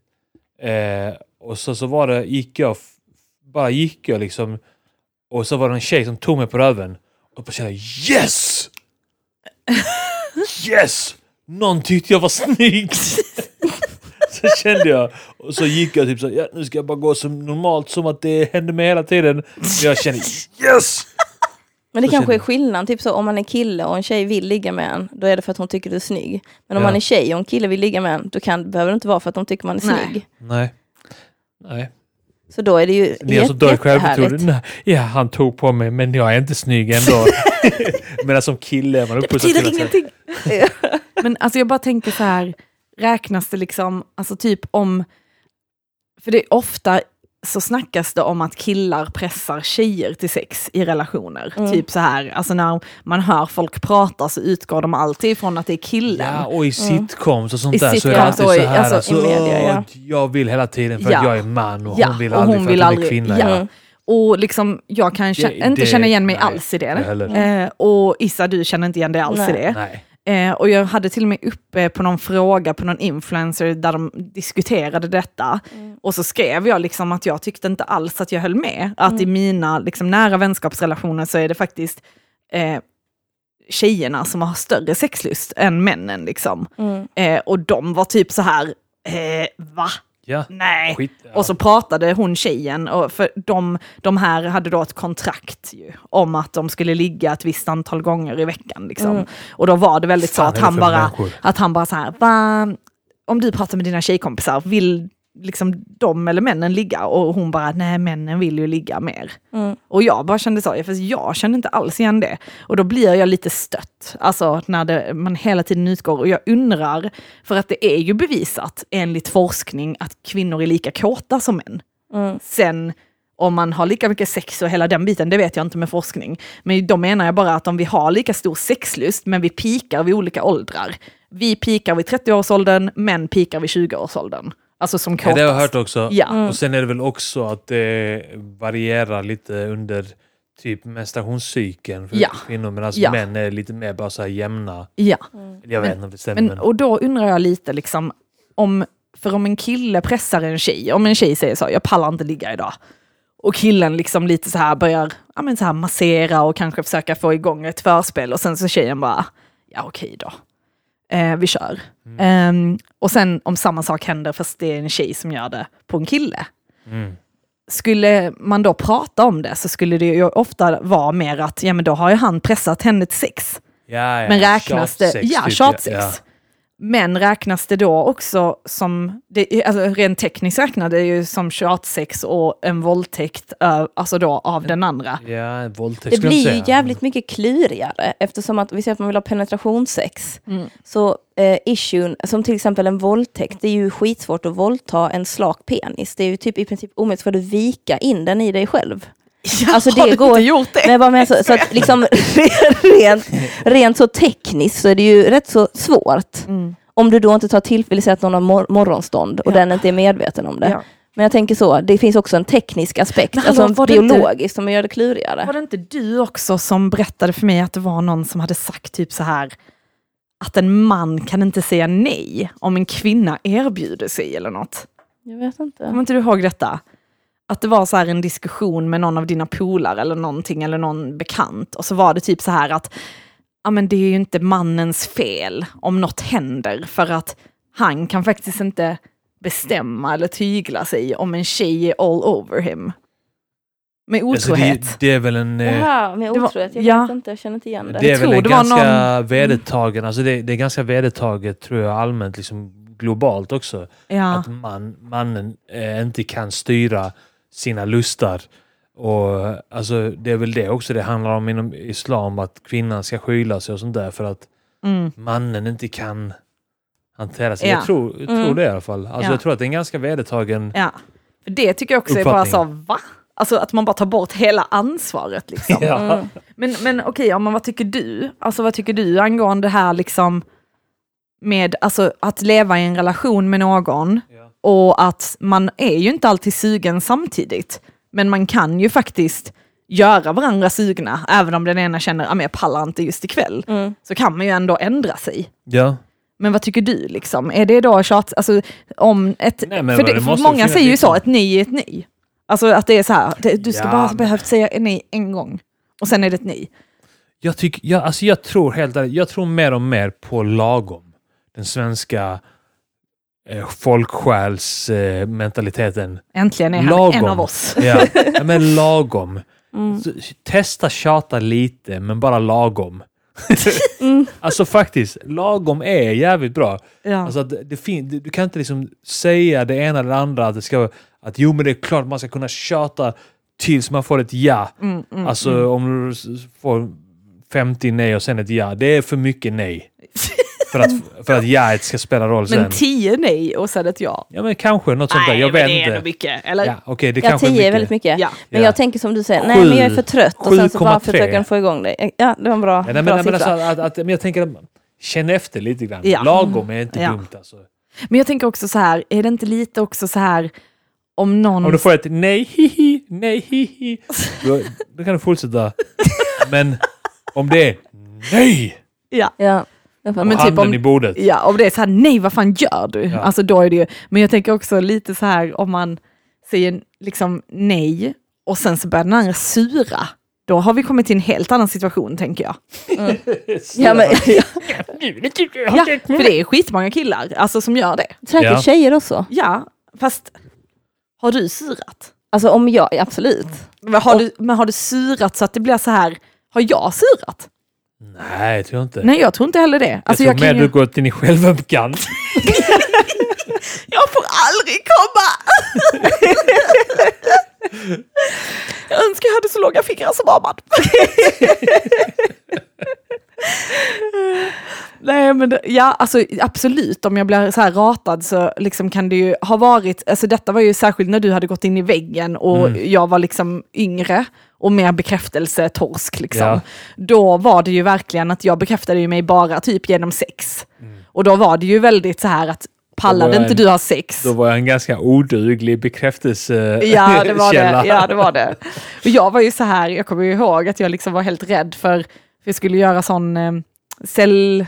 Eh, och så, så var det, gick jag, bara gick jag liksom. Och så var det en tjej som tog mig på röven. Och bara kände yes! Yes! Någon tyckte jag var snygg! så kände jag. Och så gick jag typ så ja, nu ska jag bara gå som normalt som att det hände mig hela tiden. Men jag kände yes! Men det Så kanske är skillnad, typ så om man är kille och en tjej vill ligga med en, då är det för att hon tycker du är snygg. Men om Ja. man är tjej och en kille vill ligga med en, då kan, behöver det inte vara för att de tycker man är Nej. snygg. Nej. Nej. Så då är det ju Ni är så jättehärligt. Ja, han tog på mig, men jag är inte snygg ändå. Medan som kille är man Det uppfostrad betyder ingenting. Men alltså jag bara tänker så här, räknas det liksom, alltså typ om, för det är ofta så snackas det om att killar pressar tjejer till sex i relationer. Mm. Typ så här, alltså när man hör folk prata så utgår de alltid ifrån att det är killen. Ja, och i sitcoms och sånt Mm. I där så är det alltid och så i- här. alltså, Alltså, i media, ja. Jag vill hela tiden för Ja. att jag är man och Ja, hon vill och aldrig hon för vill att hon är kvinna. ja. Och liksom, jag kan Det- inte det- känna igen mig nej, alls i det. heller. Eh, och Issa, du känner inte igen dig alls i Nej. det. Nej. Eh, och jag hade till och med uppe på någon fråga på någon influencer där de diskuterade detta. Och så skrev jag liksom att jag tyckte inte alls att jag höll med. Att i mina liksom, nära vänskapsrelationer så är det faktiskt eh, tjejerna som har större sexlust än männen. Liksom. Mm. Eh, och de var typ så här, eh, va? Ja. Nej. Skit. Ja. Och så pratade hon tjejen, och för de, de här hade då ett kontrakt ju, om att de skulle ligga ett visst antal gånger i veckan. Liksom. Mm. Och då var det väldigt Fan så att han, bara, människor? att han bara så här, Va, om du pratar med dina tjejkompisar, vill liksom de eller männen ligga? Och hon bara, nej männen vill ju ligga mer. Mm. Och jag bara kände så, för jag kände inte alls igen det. Och då blir jag lite stött, alltså när det, man hela tiden utgår. Och jag undrar, för att det är ju bevisat enligt forskning att kvinnor är lika kåta som män. Mm. Sen om man har lika mycket sex och hela den biten, det vet jag inte med forskning. Men då menar jag bara att om vi har lika stor sexlust, men vi pikar vid olika åldrar. Vi pikar vid 30-årsåldern, män pikar vid 20-årsåldern. Alltså som Ja, kåtast. det har jag hört också. Ja. Mm. Och sen är det väl också att det varierar lite under typ menstruationscykeln för Ja. kvinnor. Medan Ja. män är lite mer bara så här jämna. ja. Jag vet inte om det stämmer. Men, Men, och då undrar jag lite liksom, om, för om en kille pressar en tjej, om en tjej säger så, jag pallar inte ligga idag. Och killen liksom lite så här börjar ja, men så här massera och kanske försöka få igång ett förspel och sen så tjejen bara, ja okej då. Eh, vi kör. Ehm, och sen om samma sak händer fast det är en tjej som gör det på en kille. mm. Skulle man då prata om det så skulle det ju ofta vara mer att, ja men då har ju han pressat henne till sex. ja, ja. Men räknas det... Tjatsex, Ja, typ, tjatsex. Ja. Men räknas det då också som, det, alltså rent tekniskt räknar det ju som tjatsex och en våldtäkt alltså då av den andra. Ja, våldtäkt Det blir ju jävligt mycket klurigare eftersom att vi säger att man vill ha penetrationssex. Mm. Så eh, issuen, som till exempel en våldtäkt, det är ju skitsvårt att våldta en slak penis. Det är ju typ i princip omöjligt för att vika in den i dig själv. Alltså, det har går- inte gjort det? Men menar så, så att liksom rent, rent så tekniskt så är det ju rätt så svårt. Mm. Om du då inte tar tillfälle till att någon har mor- morgonstånd och Ja. den inte är medveten om det. Ja. Men jag tänker så, det finns också en teknisk aspekt, Men hallå, alltså inte- biologisk som gör det klurigare. Var det inte du också som berättade för mig att det var någon som hade sagt typ så här att en man kan inte säga nej om en kvinna erbjuder sig eller något. Jag vet inte. Kommer inte du ihåg detta? Att det var så här en diskussion med någon av dina polare eller någonting eller någon bekant och så var det typ så här att ja, men det är ju inte mannens fel om något händer för att han kan faktiskt inte bestämma eller tygla sig om en tjej är all over him. Med Alltså, otrohet. det, det är väl en... eh, Jaha, med det var- otrohet. Jag ja. vet inte, jag känner inte igen det. Det är väl tror en det var ganska någon- Mm. vedertagen, alltså det, det är ganska vedertaget tror jag allmänt, liksom globalt också. ja. Att man, mannen eh, inte kan styra sina lustar. Och alltså det är väl det också det handlar om inom islam, att kvinnan ska skyla sig och sånt där för att Mm. mannen inte kan hantera sig. Ja. Jag, tror, jag tror Mm. det i alla fall. Alltså Ja. jag tror att det är en ganska vedertagen... ja. För Det tycker jag också är bara så, va? Alltså att man bara tar bort hela ansvaret liksom. Ja. Mm. Men, men okej, ja, men vad tycker du? Alltså vad tycker du angående det här liksom med alltså, att leva i en relation med någon. Och att man är ju inte alltid sugen samtidigt. Men man kan ju faktiskt göra varandra sugna, även om den ena känner att jag pallar inte just ikväll. Mm. Så kan man ju ändå ändra sig. ja. Men vad tycker du liksom? Är det då tjat, alltså om ett, Nej, men för, det, för många säger ju så, liksom- ett nej är ett nej. Alltså att det är så här, det, du ska Ja, bara behövt säga nej en gång. Och sen är det ett nej. Jag, tycker, jag, alltså jag tror helt ärligt, jag tror mer och mer på lagom. Den svenska folksjälsmentaliteten. Eh, mentaliteten. Äntligen är han Lagom. en av oss. Ja, men lagom. Mm. Så, testa tjata lite, men bara lagom. Mm. Alltså faktiskt, lagom är jävligt bra. Ja. Alltså det fin- du kan inte liksom säga det ena eller det andra, att det ska att jo men det är klart man ska kunna tjata tills man får ett ja. Mm, mm, Alltså mm. om du får 50 nej och sen ett ja, det är för mycket nej. för att, för att jaet ska spela roll sen. Men tio nej och sen ett ja. ja men kanske något sånt där, jag vet det är inte. mycket. Eller? Ja, okej, det Ja, kanske tio är väldigt mycket. Ja. Men Ja. jag tänker som du säger, nej men jag är för trött och sen så bara 7,3. försöker få igång dig. Ja, det var en bra, Ja, nej, men, bra nej, men, siffra. alltså, att, att, men jag tänker, känn efter lite grann. Ja. Lagom är inte Ja. dumt alltså. Men jag tänker också så här, är det inte lite också så här om någon... Om du får ett nej, hihi, nej, hihi, då, då kan du fortsätta. Men om det är nej, Ja. Ja, men typ handen om- i bordet. Ja, om det är så här, nej vad fan gör du? Ja. Alltså då är det ju, men jag tänker också lite så här om man säger liksom nej och sen så börjar den andra sura. Då har vi kommit till en helt annan situation tänker jag. ja, men, ja. Ja, för det är skitmånga killar alltså, som gör det. Säkert Ja. tjejer också. Ja, fast har du surat? Alltså om jag, absolut. Men har, du, men har du surat så att det blir så här, har jag surat? Nej, jag tror inte. Nej, jag tror inte heller det. Alltså, jag jag, tror kan mer ju, du gått in i självömkan. jag får aldrig komma! jag önskar jag hade så långa fingrar som Armand. Nej men det, ja, alltså absolut om jag blir så här ratad så liksom kan det ju ha varit, alltså detta var ju särskilt när du hade gått in i väggen och jag var liksom yngre och mer bekräftelsetorsk liksom. Ja. Då var det ju verkligen att jag bekräftade ju mig bara typ genom sex. Och då var det ju väldigt så här att pallade inte en- du ha sex? Då var jag en ganska oduglig bekräftelsekälla. Ja, det var det. Ja, det var det. Och jag var ju så här, jag kommer ihåg att jag liksom var helt rädd för, för jag skulle göra sån eh, cell,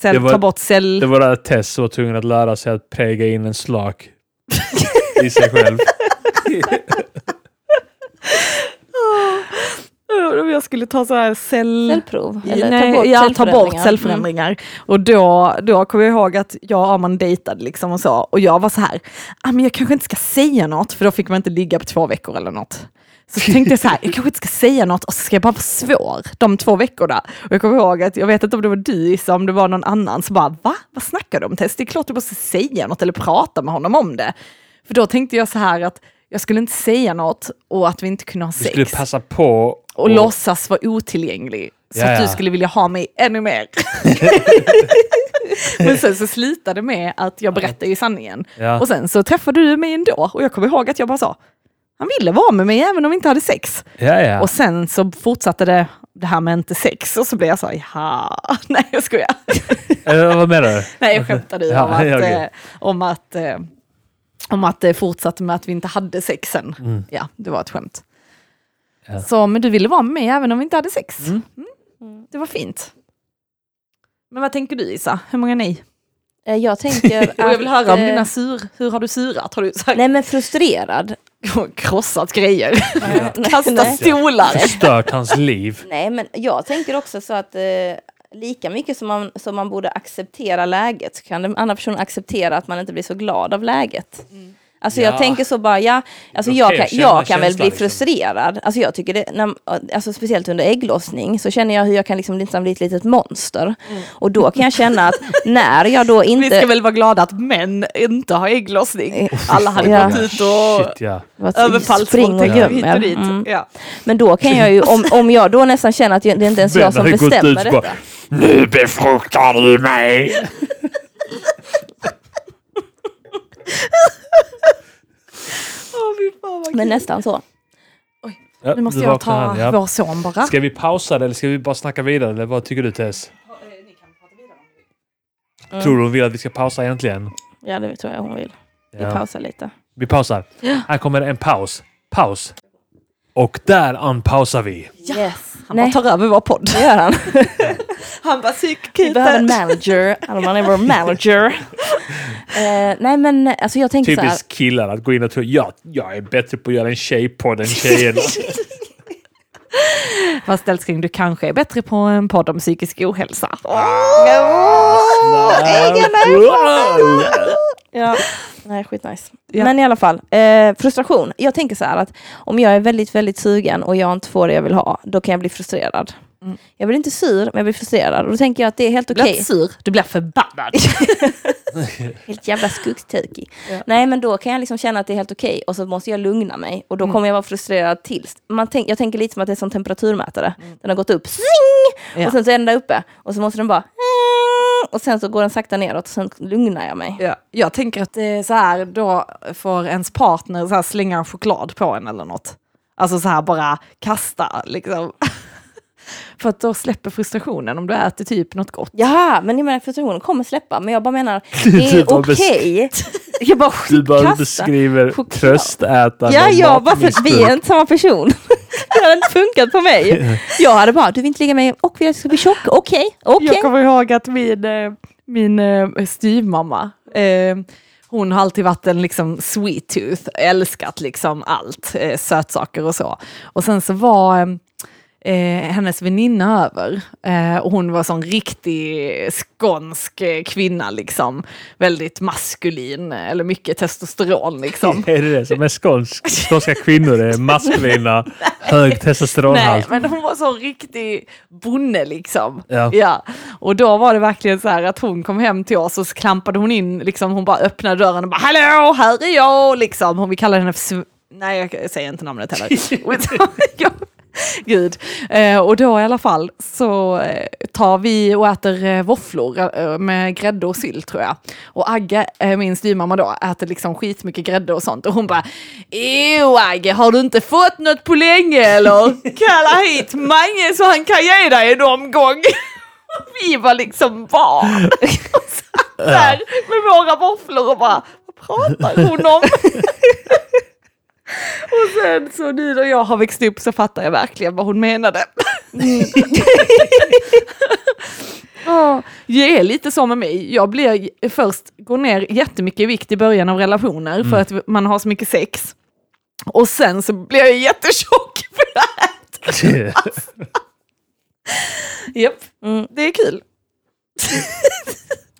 cell var- ta bort cell... Det var där Tess var tvungen att lära sig att präga in en slak i sig själv. Jag skulle ta så här cell... Cellprov? Eller Nej, ta bort ja, ta bort cellförändringar. Mm. Och då, då kommer jag ihåg att jag och Arman dejtade liksom och så. Och jag var så här, ah, men jag kanske inte ska säga något, för då fick man inte ligga på två veckor eller något. Så tänkte jag så här, jag kanske inte ska säga något och så ska jag bara vara svår de två veckorna. Och jag kommer ihåg att, jag vet inte om det var du Issa, om det var någon annan, så bara, va? Vad snackar du om Tess? Det är klart du måste säga något eller prata med honom om det. För då tänkte jag så här att jag skulle inte säga något och att vi inte kunde ha Du skulle sex passa på och låtsas vara otillgänglig. Så Ja, att du ja. skulle vilja ha mig ännu mer. Men sen så slutade det med att jag berättade ju sanningen. Ja. Och sen så träffade du mig ändå och jag kommer ihåg att jag bara sa, han ville vara med mig även om vi inte hade sex. Ja, ja. Och sen så fortsatte det, det här med inte sex och så blev jag så, jaha, nej jag skojar. Eh, vad menar du? Nej jag skämtade ju Ja, om att, ja, okej. eh, om att, eh, om att det fortsatte med att vi inte hade sex sen. Mm. Ja, det var ett skämt. Ja. Så, men du ville vara med mig även om vi inte hade sex. Mm. Mm. Det var fint. Men vad tänker du Isa? Hur många nej? Eh, Jag tänker Och jag vill att, höra om eh, dina sur, hur har du surat? Har du här, Nej men frustrerad. krossat grejer? Nej, Kastat stolar? Förstört hans liv. Nej men jag tänker också så att eh, lika mycket som man, som man borde acceptera läget så kan den andra personen acceptera att man inte blir så glad av läget. Mm. Alltså Ja. jag tänker så bara, ja, alltså är jag kan, jag kan väl bli liksom. frustrerad. Alltså jag tycker det, när, alltså speciellt under ägglossning så känner jag hur jag kan liksom bli ett litet monster. Och då kan jag känna att när jag då Vi inte... ska väl vara glada att män inte har ägglossning. Alla hade Ja. gått ut och Shit ja. Spring och gömmer. dit. Mm. Ja. Men då kan jag ju, om, om jag då nästan känner att det är inte ens jag som bestämmer detta. Nu befruktar du mig! Vad Men nästan så. Ja, Nu måste jag ta han, ja. vår son bara. Ska vi pausa det eller ska vi bara snacka vidare? Eller vad tycker du Tess? Tror du hon vill att vi ska pausa egentligen? Ja, det tror jag hon vill. Vi Ja. pausar lite. Vi pausar. Här kommer en paus. Paus. Och där unpausar vi. Yes. Han bara Nej, tar över vår podd. det gör han. Han bara Vi behöver en manager. Alman är vår manager. Eh, nej men alltså jag tänker så här. Typiskt killar att gå in och tro ja, jag är bättre på att göra en tjejpodd än tjejerna. Fast älskling, du kanske är bättre på en podd om psykisk ohälsa. Ja. Nej, skitnice. Ja. Men i alla fall, eh, frustration. Jag tänker så här att om jag är väldigt, väldigt sugen och jag inte får det jag vill ha, då kan jag bli frustrerad. Mm. Jag blir inte sur, men jag blir frustrerad. Och då tänker jag att det är helt Du blir okej. inte sur, du blir förbannad. Helt jävla skuggtokig. Ja. Nej, men då kan jag liksom känna att det är helt okej och så måste jag lugna mig. Och då Mm. kommer jag vara frustrerad tills. Man tänk, jag tänker lite som att det är som temperaturmätare. Mm. Den har gått upp, swing! Ja. Och sen så är den där uppe. Och så måste den bara... Och sen så går den sakta neråt och sen lugnar jag mig. Ja, jag tänker att det är så här, då får ens partner så här slänga choklad på en eller något. Alltså så här bara kasta liksom. För att då släpper frustrationen om du äter typ något gott. Jaha, men jag menar frustrationen kommer släppa. Men jag bara menar, det är okej. Jag bara Du bara beskriver choklad. tröstätande Ja, jag bara för vi är inte samma person. det hade inte funkat på mig. Jag hade bara, du vill inte ligga med mig och vill att jag ska bli tjock? Okej, okej. Jag kommer ihåg att min, eh, min eh, styvmamma, eh, hon har alltid varit en liksom sweet tooth, älskat liksom allt, eh, sötsaker och så. Och sen så var eh, hennes väninna över eh, och hon var sån riktig skånsk eh, kvinna liksom. Väldigt maskulin, eh, eller mycket testosteron liksom. Är det det som är skånsk? Skånska kvinnor är maskulina, hög Nej, testosteronhalt. men hon var så riktig bonde liksom. Ja. Ja. Och då var det verkligen så här att hon kom hem till oss och så klampade hon in, liksom, hon bara öppnade dörren och bara hallå, här är jag, liksom. Hon, vi kallar henne för, nej jag säger inte namnet heller. Gud. Eh, och då i alla fall så eh, tar vi och äter eh, våfflor eh, med grädde och sylt tror jag. Och Agge, min styvmamma då, äter liksom skitmycket grädde och sånt. Och hon bara, Ew Agge, har du inte fått något på länge eller? Kalla hit Mange så han kan ge dig en omgång. vi var liksom barn. Där med våra våfflor och bara, vad pratar hon om? Och sen så nu när jag har växt upp så fattar jag verkligen vad hon menade. Ja, det är lite så med mig. Jag blir först, går ner jättemycket i vikt i början av relationer för att man har så mycket sex. Och sen så blir jag jättetjock för det här. Japp, Mm. det är kul.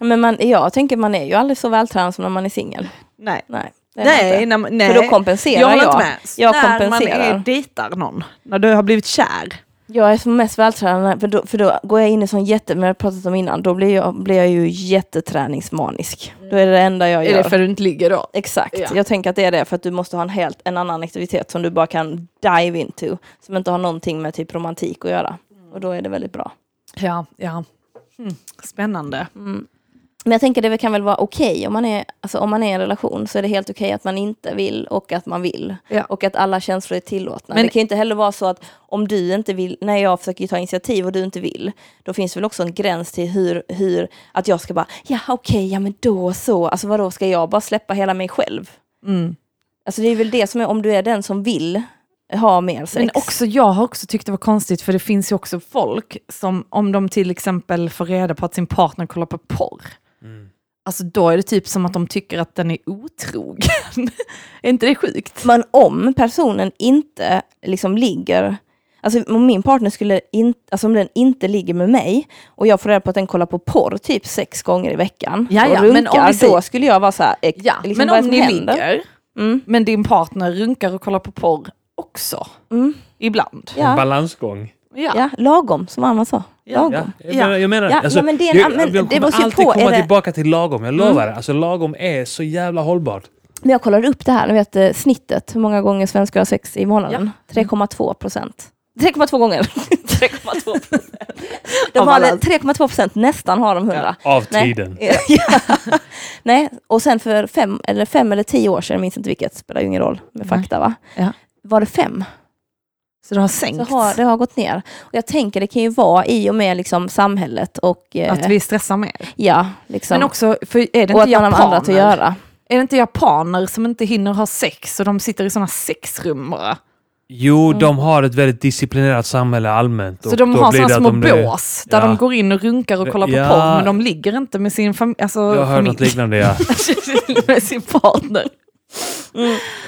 Men man, jag tänker man är ju aldrig så vältränad som när man är singel. Nej. Nej, Nej, när, nej. För då kompenserar jag jag. inte med. Jag när kompenserar. man är, dejtar någon, när du har blivit kär. Jag är som mest vältränad, för då, för då går jag in i sån jätte, men jag har pratat om innan, då blir jag, blir jag ju jätteträningsmanisk. Då är det det enda jag Är gör. det för att du inte ligger då? Exakt, Ja. jag tänker att det är det för att du måste ha en helt en annan aktivitet som du bara kan dive into. Som inte har någonting med typ romantik att göra. Och då är det väldigt bra. Ja, ja. Mm, spännande. Mm. Men jag tänker det kan väl vara okej om man är alltså om man är i en relation så är det helt okej att man inte vill och att man vill. Ja. Och att alla känslor är tillåtna. Men- det kan ju inte heller vara så att om du inte vill, när jag försöker ta initiativ och du inte vill, då finns det väl också en gräns till hur, hur att jag ska bara, ja okej, ja men då så, alltså vadå, ska jag bara släppa hela mig själv? Mm. Alltså det är väl det som är, om du är den som vill ha mer sex. Men också, jag har också tyckt det var konstigt för det finns ju också folk som om de till exempel får reda på att sin partner kollar på porr. Alltså då är det typ som att de tycker att den är otrogen. är inte det sjukt? Men om personen inte liksom ligger, alltså om min partner skulle in, alltså om den inte ligger med mig och jag får reda på att den kollar på porr typ sex gånger i veckan Ja, ja, och runkar, men om vi säger- då skulle jag vara så här, ex- Ja, liksom, men om ni händer? ligger, Mm, men din partner runkar och kollar på porr också. mm, Ibland. En ja, balansgång. Ja. ja, lagom som Anna sa. Ja. Lagom. Ja, jag Ja. menar, jag menar Ja, alltså, ja, men det är en- jag, men jag kommer alltid på, komma det- tillbaka till lagom, jag lovar det. Alltså lagom är så jävla hållbart. Men jag kollade upp det här, ni vet eh, snittet, hur många gånger svenskar har sex i månaden. 3,2 procent. 3,2 gånger. 3,2 procent. De Av har alla. 3,2 procent, nästan har de 100. Av Nej. tiden. Ja. Nej, och sen för fem eller, fem eller tio år sedan, jag minns inte vilket, spelar ju ingen roll med Nej. fakta va? Ja. Var det fem? Så det har Så sänkts. har, det har gått ner. Och jag tänker det kan ju vara i och med liksom samhället och eh, Att vi stressar mer. ja, liksom, Men också, för är det och inte att man har andra att göra. Är det inte japaner som inte hinner ha sex och de sitter i sådana sexrum bara? Jo, Mm. de har ett väldigt disciplinerat samhälle allmänt. Så och de då har sådana små de bås där Ja. de går in och runkar och kollar på Ja. porr men de ligger inte med sin fam- alltså, Jag har hört familj. något liknande, ja. med sin partner.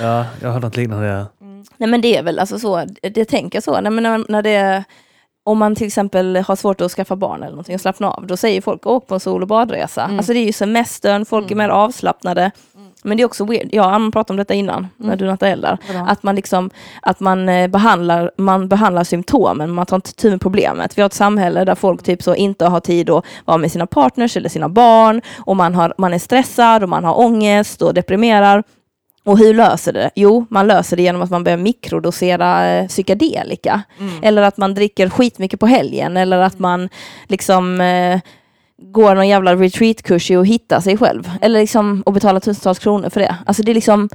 ja. Jag har hört något liknande, ja. Nej men det är väl alltså så, det tänker jag så, Nej, men när, när det om man till exempel har svårt att skaffa barn eller någonting och slappna av, då säger folk åk på en sol och badresa. Mm. Alltså det är ju semestern, folk är mer avslappnade. Men det är också weird, ja, man pratade om detta innan, när du nattade eldar. Att man liksom, att man eh, behandlar, man behandlar symptomen, man tar inte tur med problemet. Vi har ett samhälle där folk typ så inte har tid att vara med sina partners eller sina barn, och man, har, man är stressad och man har ångest och deprimerar. Och hur löser det? Jo, man löser det genom att man börjar mikrodosera eh, psykedelika. Eller att man dricker skitmycket på helgen, eller att man liksom eh, går någon jävla retreatkurs i att hitta sig själv. Eller liksom, och betalar tusentals kronor för det. Alltså det är liksom,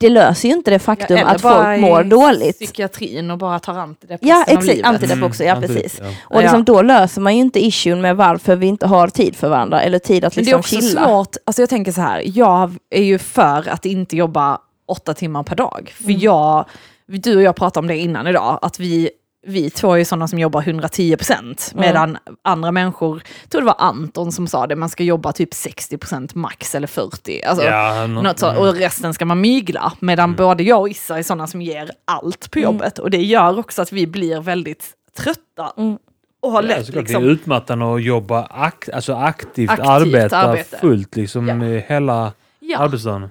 det löser ju inte det faktum eller att folk mår dåligt. Psykiatrin och bara tar antidepp Ja, exakt. Antidepp också, ja Mm, precis. ja. Och liksom, Ja. då löser man ju inte issuen med varför vi inte har tid för varandra, eller tid att Men det är liksom också chilla. svårt, alltså jag tänker så här, jag är ju för att inte jobba åtta timmar per dag. För Mm. jag, du och jag pratade om det innan idag, att vi, vi två är ju sådana som jobbar 110 procent, Mm. medan andra människor, jag tror det var Anton som sa det, man ska jobba typ 60 procent max eller 40. Alltså, Ja, nå- något så, mm. och resten ska man mygla, medan både jag och Issa är sådana som ger allt på Mm. jobbet. Och det gör också att vi blir väldigt trötta. Mm. Och har Ja, lätt såklart, liksom, Det är utmattande att jobba ak alltså aktivt, Aktivt arbeta arbete. fullt liksom Ja. hela ja. arbetsdagen.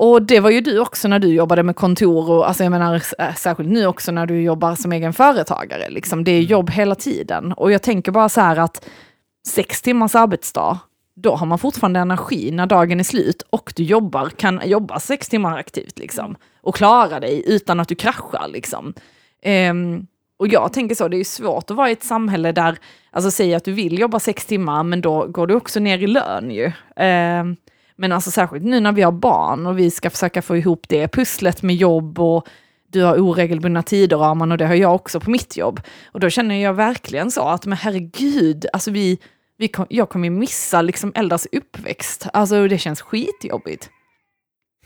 Och det var ju du också när du jobbade med kontor och alltså jag menar äh, särskilt nu också när du jobbar som egen företagare. Liksom. Det är jobb hela tiden. Och jag tänker bara så här att sex timmars arbetsdag, då har man fortfarande energi när dagen är slut och du jobbar, kan jobba sex timmar aktivt liksom. Och klara dig utan att du kraschar liksom. Ehm, och jag tänker så, det är svårt att vara i ett samhälle där, alltså säg att du vill jobba sex timmar, men då går du också ner i lön ju. Ehm, men alltså särskilt nu när vi har barn och vi ska försöka få ihop det pusslet med jobb och du har oregelbundna tider Arman och det har jag också på mitt jobb. Och då känner jag verkligen så att men herregud, alltså vi, vi kom, jag kommer missa liksom Eldars uppväxt. Alltså det känns skitjobbigt.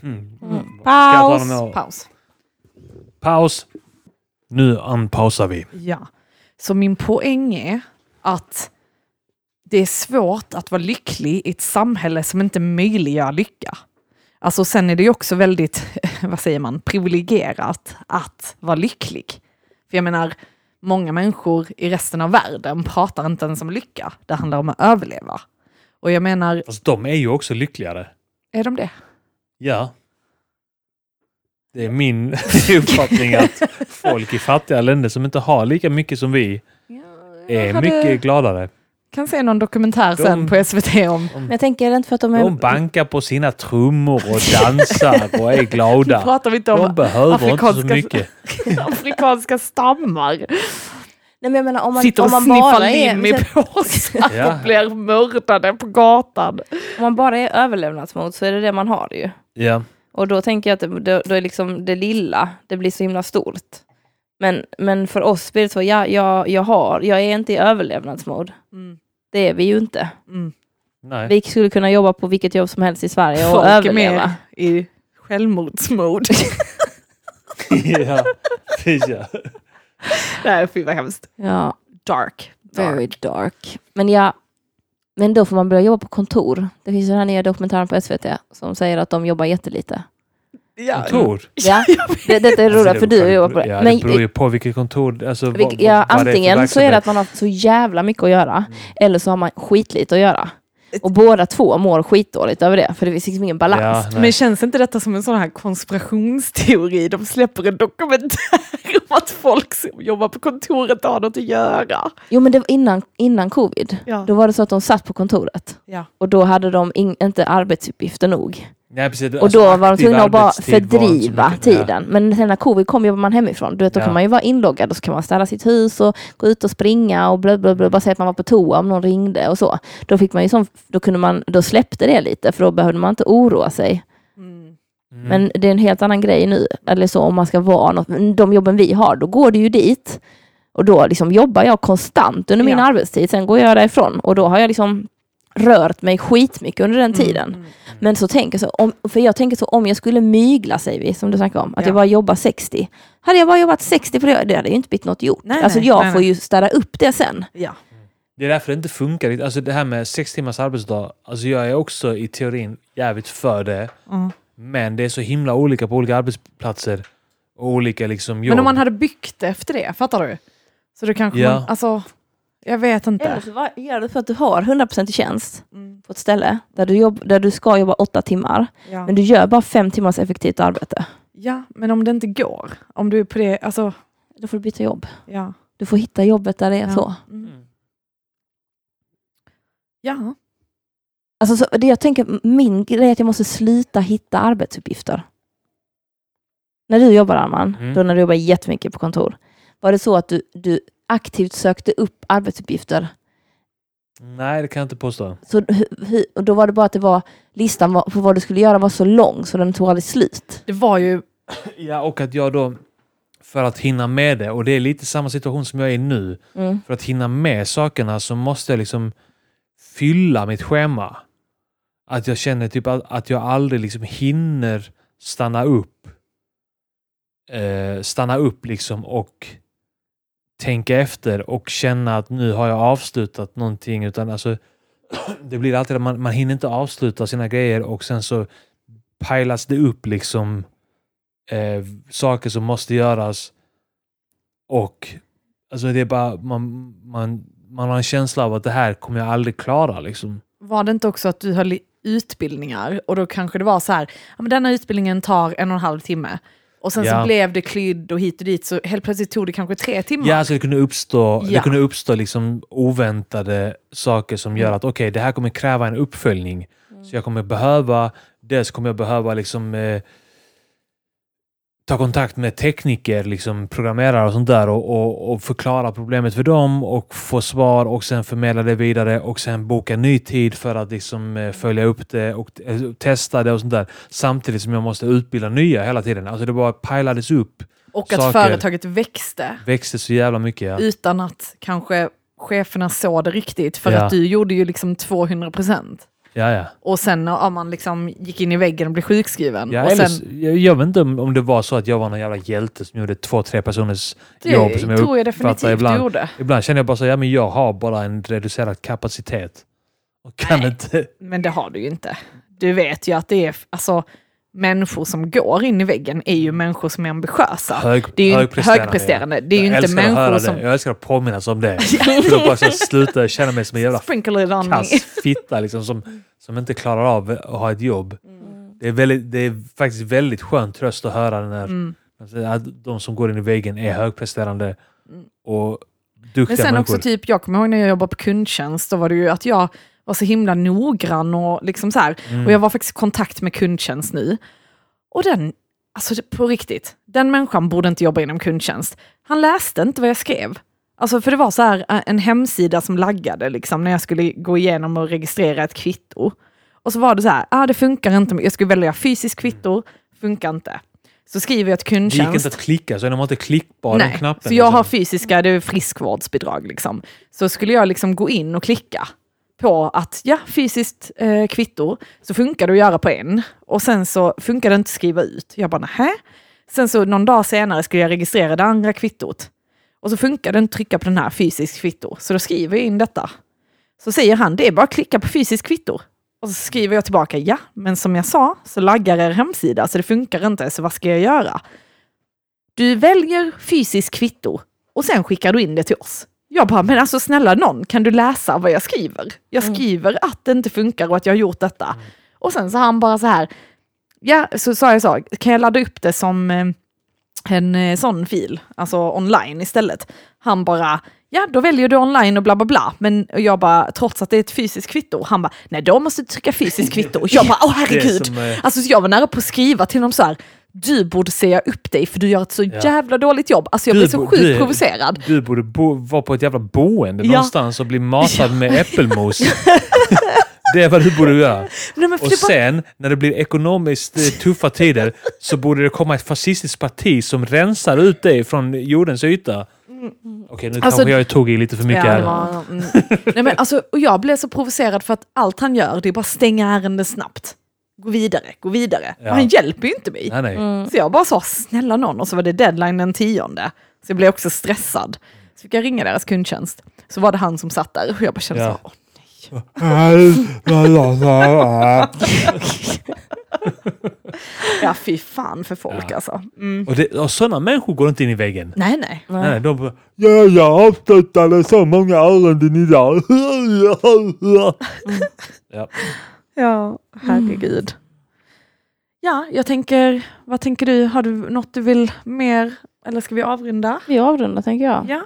Mm. Mm. Ta Paus. Paus. Paus. Nu unpausar vi. Ja. Så min poäng är att det är svårt att vara lycklig i ett samhälle som inte möjliggör lycka. Alltså sen är det ju också väldigt, vad säger man, privilegierat att vara lycklig. För jag menar, många människor i resten av världen pratar inte ens om lycka. Det handlar om att överleva. Och jag menar, Fast de är ju också lyckligare. är de det? Ja. Det är min uppfattning att folk i fattiga länder som inte har lika mycket som vi är Jag hade- mycket gladare. Kan se någon dokumentär De- sen på SVT om jag tänker, är det inte för att de är... De bankar på sina trummor och dansar och är Nu glada. pratar vi inte De om behöver inte så afrikanska- mycket. afrikanska stammar. Nej, men jag menar, om man, Sitter om och man sniffar bara är, lim i påsar Ja. och blir mördade på gatan. om man bara är överlevnadsmod så är det det man har ju. Ja. Och då tänker jag att det, då, då är liksom det lilla, det blir så himla stort. Men, men för oss blir det så, ja, jag, jag har, jag är inte i överlevnadsmod. Mm. Det är vi ju inte. Mm. Nej. Vi skulle kunna jobba på vilket jobb som helst i Sverige och Folk är överleva. mer i självmordsmod. ja. ja. Nej, fy vad hemskt. Ja, Dark. very dark. Men ja, men då får man börja jobba på kontor. Det finns den här nya dokumentären på SVT som säger att de jobbar jättelite. Ja. Kontor. Ja, det, detta är Alltså, roligt det för du jobbar på det. Ja, Men, det beror ju på vilket kontor. Alltså, vad- vilk- ja, vad det är antingen så är det att man har så jävla mycket att göra, Mm. eller så har man skitlite att göra. Och båda två mår skitdåligt över det, för det finns liksom ingen balans. Ja. Men känns inte detta som en sån här konspirationsteori? De släpper en dokumentär om att folk som jobbar på kontoret har något att göra. Jo men det var innan, innan covid. Ja. Då var det så att de satt på kontoret. Ja. Och då hade de in, inte arbetsuppgifter nog. Nej, precis. Och Alltså, då var de tvungna att bara fördriva tiden. Men sen när covid kom jobbar man hemifrån. Du vet, då Ja. kan man ju vara inloggad och så kan man städa sitt hus och gå ut och springa och blö, blö, blö, bara säga att man var på toa om någon ringde och så. Då, fick man ju sån, då, kunde man, då släppte det lite för då behövde man inte oroa sig. Mm. Mm. Men det är en helt annan grej nu. Eller så om man ska vara något. De jobben vi har, då går det ju dit. Och då liksom jobbar jag konstant under min Ja. arbetstid. Sen går jag därifrån och då har jag liksom rört mig skitmycket under den tiden. Mm. Men så tänker jag så, om, för jag tänker så om jag skulle mygla säger vi, som du snackade om, att Ja. jag bara jobbar 60. Hade jag bara jobbat 60 på det, det hade ju inte blivit något gjort. Nej, alltså nej, jag nej, får nej. ju städa upp det sen. Ja. Det är därför det inte funkar. Alltså det här med sex timmars arbetsdag. Alltså jag är också i teorin jävligt för det. Mm. Men det är så himla olika på olika arbetsplatser. Och olika liksom jobb. Men om man hade byggt efter det, fattar du? Så då kanske Ja. man, alltså, jag vet Eller inte. så var- gör du för att du har 100% i tjänst Mm, på ett ställe där du, jobb, där du ska jobba åtta timmar, ja. men du gör bara fem timmars effektivt arbete. ja, men om det inte går, om du är på det, alltså, Då får du byta jobb. ja. Du får hitta jobbet där det är ja. så. Mm. Mm. Ja, Alltså, så, det jag tänker, min grej är att jag måste sluta hitta arbetsuppgifter. När du jobbar Arman, Mm. då när du jobbar jättemycket på kontor, var det så att du, du aktivt sökte upp arbetsuppgifter? Nej, det kan jag inte påstå. Så, och då var det bara att det var, listan var, på vad du skulle göra var så lång så den tog aldrig slut. det var ju, Ja, och att jag då, för att hinna med det, och det är lite samma situation som jag är i nu, Mm. för att hinna med sakerna så måste jag liksom fylla mitt schema. Att jag känner typ att, att jag aldrig liksom hinner stanna upp. Eh, stanna upp liksom och tänka efter och känna att nu har jag avslutat någonting. Utan alltså, det blir alltid att man, man hinner inte avsluta sina grejer och sen så pajlas det upp liksom eh, saker som måste göras. Och alltså det är bara, man, man, man har en känsla av att det här kommer jag aldrig klara. Liksom. var det inte också att du höll utbildningar och då kanske det var så här, ja, men denna utbildningen tar en och en halv timme. Och sen Ja. så blev det klydd och hit och dit så helt plötsligt tog det kanske tre timmar. Ja, alltså det kunde uppstå, det Ja. kunde uppstå liksom oväntade saker som gör Mm. att okej, det här kommer kräva en uppföljning. Så jag kommer behöva, dels kommer jag behöva liksom eh, ta kontakt med tekniker, liksom programmerare och sånt där och, och, och förklara problemet för dem och få svar och sen förmedla det vidare och sen boka ny tid för att liksom eh, följa upp det och eh, testa det och sånt där. Samtidigt som jag måste utbilda nya hela tiden. Alltså det bara pajlades upp, och att saker. företaget växte växte så jävla mycket. Ja. utan att kanske cheferna såg det riktigt. För Ja. att du gjorde ju liksom 200 procent. Ja, ja. Och sen när man liksom gick in i väggen och blev sjukskriven. Ja, och eller, sen, s- jag, vet inte om, om det var så att jag var någon jävla hjälte som gjorde två, tre personers det jobb. Som jag tror jag definitivt ibland. du gjorde. Ibland känner jag bara så ja men jag har bara en reducerad kapacitet. Och kan Nej. inte... Men det har du ju inte. Du vet ju att det är, alltså människor som går in i väggen är ju människor som är ambitiösa. Hög, Det är ju högpresterande. högpresterande. Det är ju jag inte att höra människor det. som... Jag älskar att påminnas om det. För då bara jag slutar känna mig som en jävla kass fitta liksom, som, som inte klarar av att ha ett jobb. Det, är väldigt, det är faktiskt väldigt skön tröst att höra när Mm. att de som går in i väggen är högpresterande Mm. och duktiga Men sen människor. också typ, jag kommer ihåg när jag jobbade på kundtjänst, då var det ju att jag var så himla noggrann och liksom så. Mm. Och jag var faktiskt i kontakt med kundtjänst nu. Och den, alltså på riktigt, den människan borde inte jobba inom kundtjänst. Han läste inte vad jag skrev. Alltså för det var så här eh, en hemsida som laggade liksom när jag skulle gå igenom och registrera ett kvitto. Och så var det så här, ah, det funkar inte, jag skulle välja fysiskt kvitto, funkar inte. Så skriver jag till det gick kundtjänst. inte att klicka, så de har inte klickbar Nej, knappen. så jag har liksom. fysiska, det är friskvårdsbidrag liksom. Så skulle jag liksom gå in och klicka på att ja, fysiskt eh, kvitto, så funkar det att göra på en. Och sen så funkar det inte att skriva ut. Jag bara nähä. Sen så någon dag senare skulle jag registrera det andra kvittot. Och så funkar det inte att trycka på den här fysiskt kvitto. Så då skriver jag in detta. Så säger han, det är bara att klicka på fysiskt kvitto. Och så skriver jag tillbaka, ja, men som jag sa så laggar er hemsida så det funkar inte, så vad ska jag göra? Du väljer fysiskt kvitto och sen skickar du in det till oss. Jag bara, men alltså snälla någon, kan du läsa vad jag skriver? Jag Mm. skriver att det inte funkar och att jag har gjort detta. Och sen så han bara så här, ja, så sa jag så, kan jag ladda upp det som eh, en eh, sån fil, alltså online istället? Han bara, ja då väljer du online och bla bla bla. Men jag bara, trots att det är ett fysiskt kvitto, han bara, nej då måste du trycka fysiskt kvitto. Jag bara, åh är herregud. som, eh, Alltså så jag var nära på att skriva till dem så här, du borde säga upp dig för du gör ett så Ja. jävla dåligt jobb. Alltså jag Du blev så sjukt du- provocerad. Du borde bo, vara på ett jävla boende Ja. någonstans och bli matad med äppelmos. det är vad du borde göra. Nej, Och det bara, sen, när det blir ekonomiskt eh, tuffa tider, så borde det komma ett fascistiskt parti som rensar ut dig från jordens yta. Okej, nu Alltså- kanske jag tog i lite för mycket ja, här. var, mm. Nej, men alltså, och jag blev så provocerad för att allt han gör det är bara stänga ärendet snabbt. Gå vidare, gå vidare. Ja. Men han hjälper ju inte mig. Nej, nej. Mm. Så jag bara sa snälla någon och så var det deadline den tionde. Så jag blev också stressad. Så fick jag ringa deras kundtjänst. Så var det han som satt där och jag bara kände Ja. så, åh, nej. Ja, fy fan för folk Ja. alltså. Mm. Och, det, och sådana människor går inte in i väggen. Nej, nej. Nej, nej, de bara, ja, jag avslutade så många ärenden idag. ja. Ja, herregud. Ja, jag tänker, vad tänker du? Har du något du vill mer? Eller ska vi avrunda? Vi avrundar tänker jag. Ja.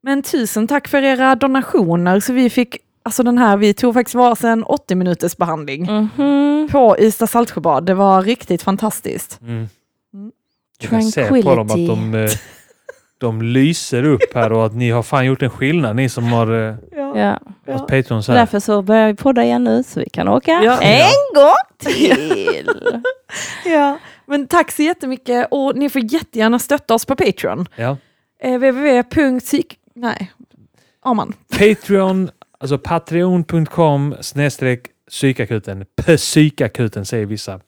Men tusen tack för era donationer. Så vi fick, alltså den här, vi tog faktiskt varsin 80 minuters behandling Mhm. på Ystad Saltsjöbad. Det var riktigt fantastiskt. Mm. Mm. Jag kan se på dem att de, eh, de lyser upp här och att ni har fan gjort en skillnad, ni som har eh, Ja. varit Patreons här. Därför så börjar vi podda igen nu så vi kan åka Ja. en gång till. Ja, men tack så jättemycket och ni får jättegärna stötta oss på Patreon. Ja. Eh, www.psyk... Nej, ja man. Patreon, alltså patreon.com snedstreck psykakuten. Psykakuten säger vissa.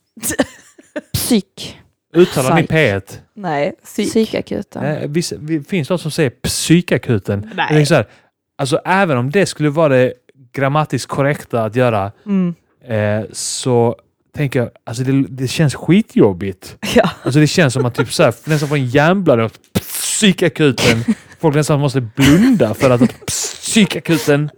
Psyk. Uttalar ni Psyk. P1? Nej, psyk. Psykakuten. Eh, vissa, det finns de som säger psykakuten. Nej. Så här, alltså även om det skulle vara det grammatiskt korrekta att göra Mm. eh, så tänker jag, alltså det, det känns skitjobbigt. Ja. Alltså det känns som att typ så här, nästan får en hjärnblödning av psykakuten. Folk nästan måste blunda för att psykakuten.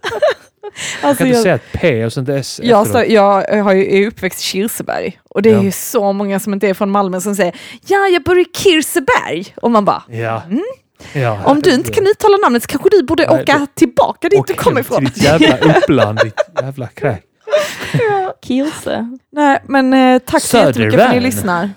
Jag Alltså kan jag, säga ett P och sånt S jag, står- jag har ju, är uppväxt i Kirseberg och det är Ja. ju så många som inte är från Malmö som säger ja, jag bor i Kirseberg. Och man bara, Ja. Mm. ja. om du inte kan uttala namnet så kanske du borde Nej, åka då- tillbaka dit du kommer ifrån. ditt jävla uppland, ditt jävla kräk. Kirse. Nej, men eh, tack så jättemycket för att ni Södervärn.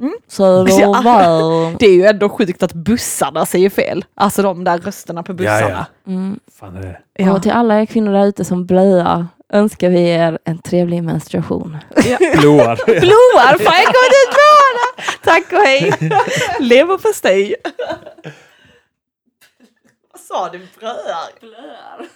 Lyssnar. Södervärn. Det är ju ändå sjukt att bussarna säger fel. Alltså de där rösterna på Ja, bussarna. ja. Mm. Fan är det. Ja. Och till alla er kvinnor där ute som blöjar önskar vi er en trevlig menstruation. Blåar. Blåar, fan jag kommer ut blåarna! Tack och hej! Leverpastej. Vad sa du? Bröar? Blöjar.